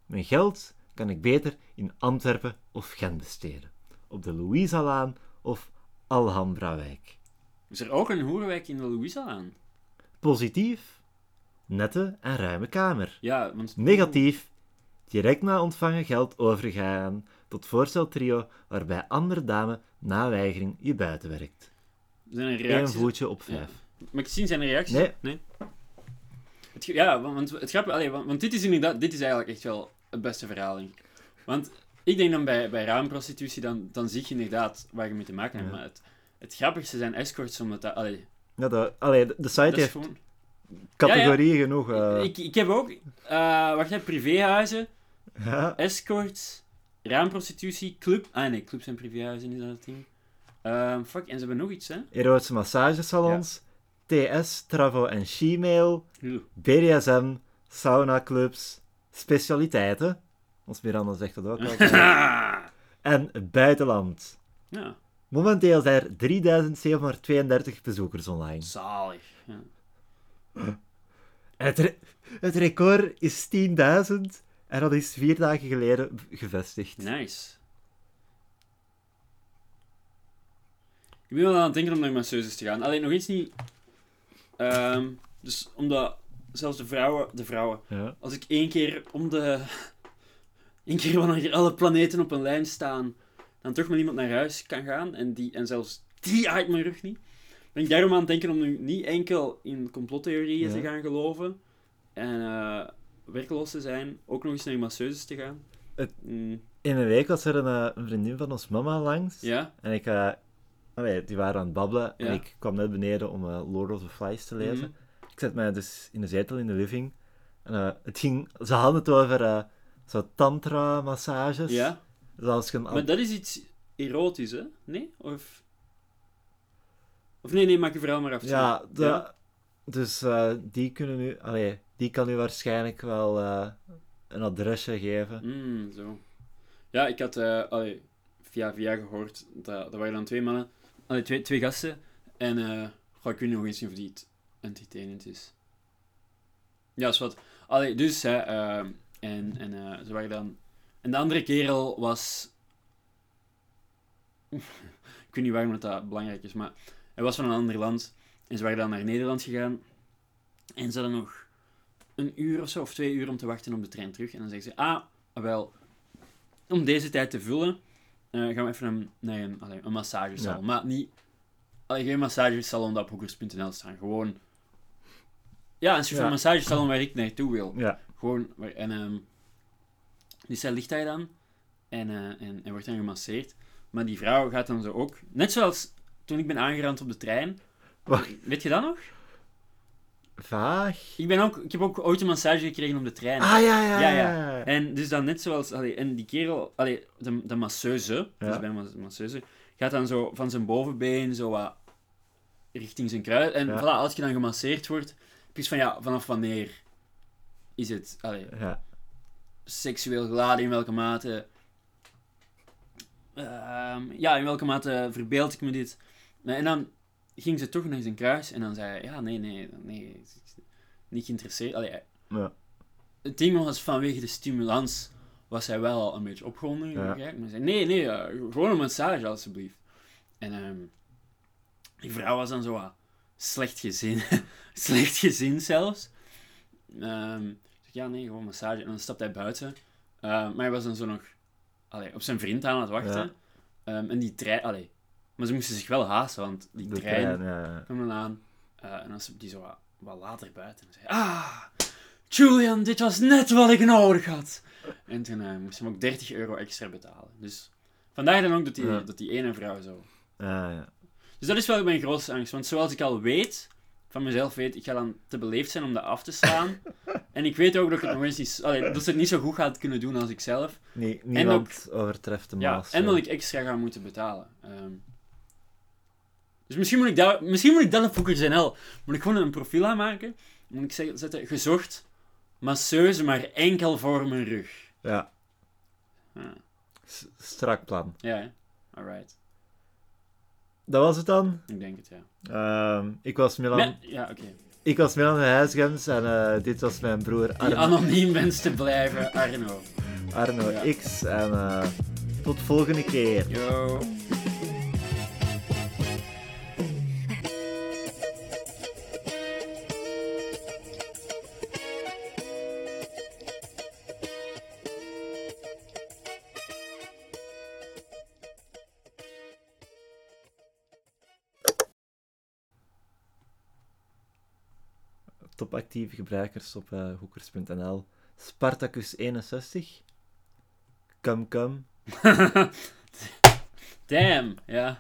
Mijn geld kan ik beter in Antwerpen of Gent besteden, op de Louisa-laan of Alhambrawijk. Is er ook een hoerenwijk in de Louisa aan? Positief, nette en ruime kamer. Ja, want... Negatief, direct na ontvangen geld overgaan tot voorsteltrio waarbij andere dame na weigering je buiten werkt. Zijn er Eén reacties? voetje op vijf. Mag ik zien, zijn reacties? Nee. Het, ge- ja, want, het grappige... Want, want dit is inderdaad... Dit is eigenlijk echt wel het beste verhaal. denk ik. Want ik denk dan bij, bij raamprostitutie, dan, dan zie je inderdaad waar je mee te maken hebt. Ja. Maar het, het grappigste zijn escorts, omdat dat... Allee, Ja, de, allee, de, site dat heeft gewoon... categorieën genoeg. eh. Ik, ik heb ook... eh wacht even, privéhuizen, ja. escorts, raamprostitutie, club... Ah nee, clubs en privéhuizen is dat het ding. Ehm, fuck, en ze hebben nog iets, hè? Erotische massagesalons, TS, Travo en She-mail. BDSM, saunaclubs, specialiteiten. Ons Miranda zegt dat ook altijd. en buitenland. ja, Momenteel zijn er 3732 bezoekers online. zalig. Ja. Het, re- het record is 10.000 en dat is vier dagen geleden gevestigd. Nice. Ik ben wel aan het denken om naar masseuses te gaan. Alleen nog eens niet. Ehm, dus omdat zelfs de vrouwen, de vrouwen, Ja. als ik één keer om de. Één keer wanneer alle planeten op een lijn staan, dan toch met iemand naar huis kan gaan en, die, en zelfs die uit mijn rug niet. Ben ik daarom aan het denken om nu niet enkel in complottheorieën Ja. te gaan geloven en eh, werkloos te zijn, ook nog eens naar masseuses te gaan. Het- Mm, In een week was er een, eh, een vriendin van ons mama langs. ja. En ik, eh, allee, die waren aan het babbelen. En ik kwam net beneden om Lord of the Flies te lezen. Mhm. Ik zet mij dus in de zetel in de living. En het ging, ze hadden het over zo tantra-massages. Ja, Dus als je een maar dat is iets erotisch, hè? Nee? Of... Of nee, nee, maak je verhaal maar af. Ja, de- Ja? dus eh, die kunnen nu, allee, die kan u waarschijnlijk wel eh, een adresje geven. Mm, zo. Ja, ik had eh, allee, via via gehoord, dat, dat waren dan twee mannen, allee, twee, twee gasten, en goh, ik weet nog eens niet of die entertainend is. Ja, is wat. Allee, dus, hè, ehm, en, en eh, ze waren dan... En de andere kerel was... ik weet niet waarom dat, dat belangrijk is, maar hij was van een ander land, en ze waren dan naar Nederland gegaan, en ze hadden nog een uur of zo, of twee uur om te wachten op de trein terug. En dan zeggen ze, ah, wel, om deze tijd te vullen, eh, gaan we even een, naar een, allee, een massagesalon. Ja. Maar niet, allee, geen massagesalon dat op hoekers.nl staan. Gewoon, ja, een soort van Ja. massagesalon waar ik naartoe wil. Ja, Gewoon, en ehm dus zij ligt daar dan en, eh, en, en wordt dan gemasseerd. Maar die vrouw gaat dan zo ook, net zoals toen ik ben aangerand op de trein. Wacht. Weet je dat nog? vaag. Ik, ben ook, ik heb ook ooit een massage gekregen op de trein. Ah, ja, ja, Ja, ja. En dus dan net zoals... Allee, en die kerel... Allee, de, de masseuse, Ja. dus bij de masseuse, gaat dan zo van zijn bovenbeen zo wat richting zijn kruis. En Ja. voilà, als je dan gemasseerd wordt, van, ja, vanaf wanneer is het allee, ja. seksueel geladen, in welke mate... Ehm, ja, in welke mate verbeeld ik me dit? En dan ging ze toch naar zijn kruis en dan zei hij, ja, nee, nee, nee, niet geïnteresseerd. Allee, ja. het ding was vanwege de stimulans was hij wel al een beetje opgewonden. Ja. Maar zei, nee, nee, eh, gewoon een massage alsjeblieft. En ehm, die vrouw was dan zo wat slecht gezin. slecht gezin zelfs. Ehm, ja, nee, gewoon massage. En dan stapt hij buiten. Eh, maar hij was dan zo nog allee, op zijn vriend aan het wachten. Ja. Ehm, en die trein, allee, Maar ze moesten zich wel haasten, want die De trein, trein, ja, ja. kwam dan aan. Eh, en dan stond die zo wat, wat later buiten. En zei, ah, Julian, dit was net wat ik nodig had. En toen eh, moest hij hem ook 30 euro extra betalen. Dus vandaar dan ook dat die, Ja. dat die ene vrouw zo... Dus dat is wel mijn grootste angst. Want zoals ik al weet, van mezelf weet, ik ga dan te beleefd zijn om dat af te slaan. en ik weet ook dat ik het nog eens niet... allee, dat ze het niet zo goed gaat kunnen doen als ik zelf. Nie- niemand overtreft de Ja, maas. en dat ik extra ga moeten betalen. Ehm, dus misschien moet ik dat, misschien moet ik dat op Fokers.nl, moet ik gewoon een profiel aanmaken. Moet ik zeggen, zetten, gezocht, masseuse, maar enkel voor mijn rug. Ja, Ja, s- strak plan. ja alright. Dat was het dan. Ik denk het, ja. Ehm, ik was Milan, ja, oké. ik was Milan Huisgems en eh, dit was mijn broer Die Arno, anoniem wenst te blijven, Arno. Arno Ja. X. En eh, tot volgende keer. Yo. Topactieve gebruikers op eh, hoekers.nl. Spartacus61. Cum cum. Damn, ja.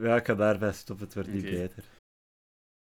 Ja, ik ga daarbij stoppen, het wordt niet beter.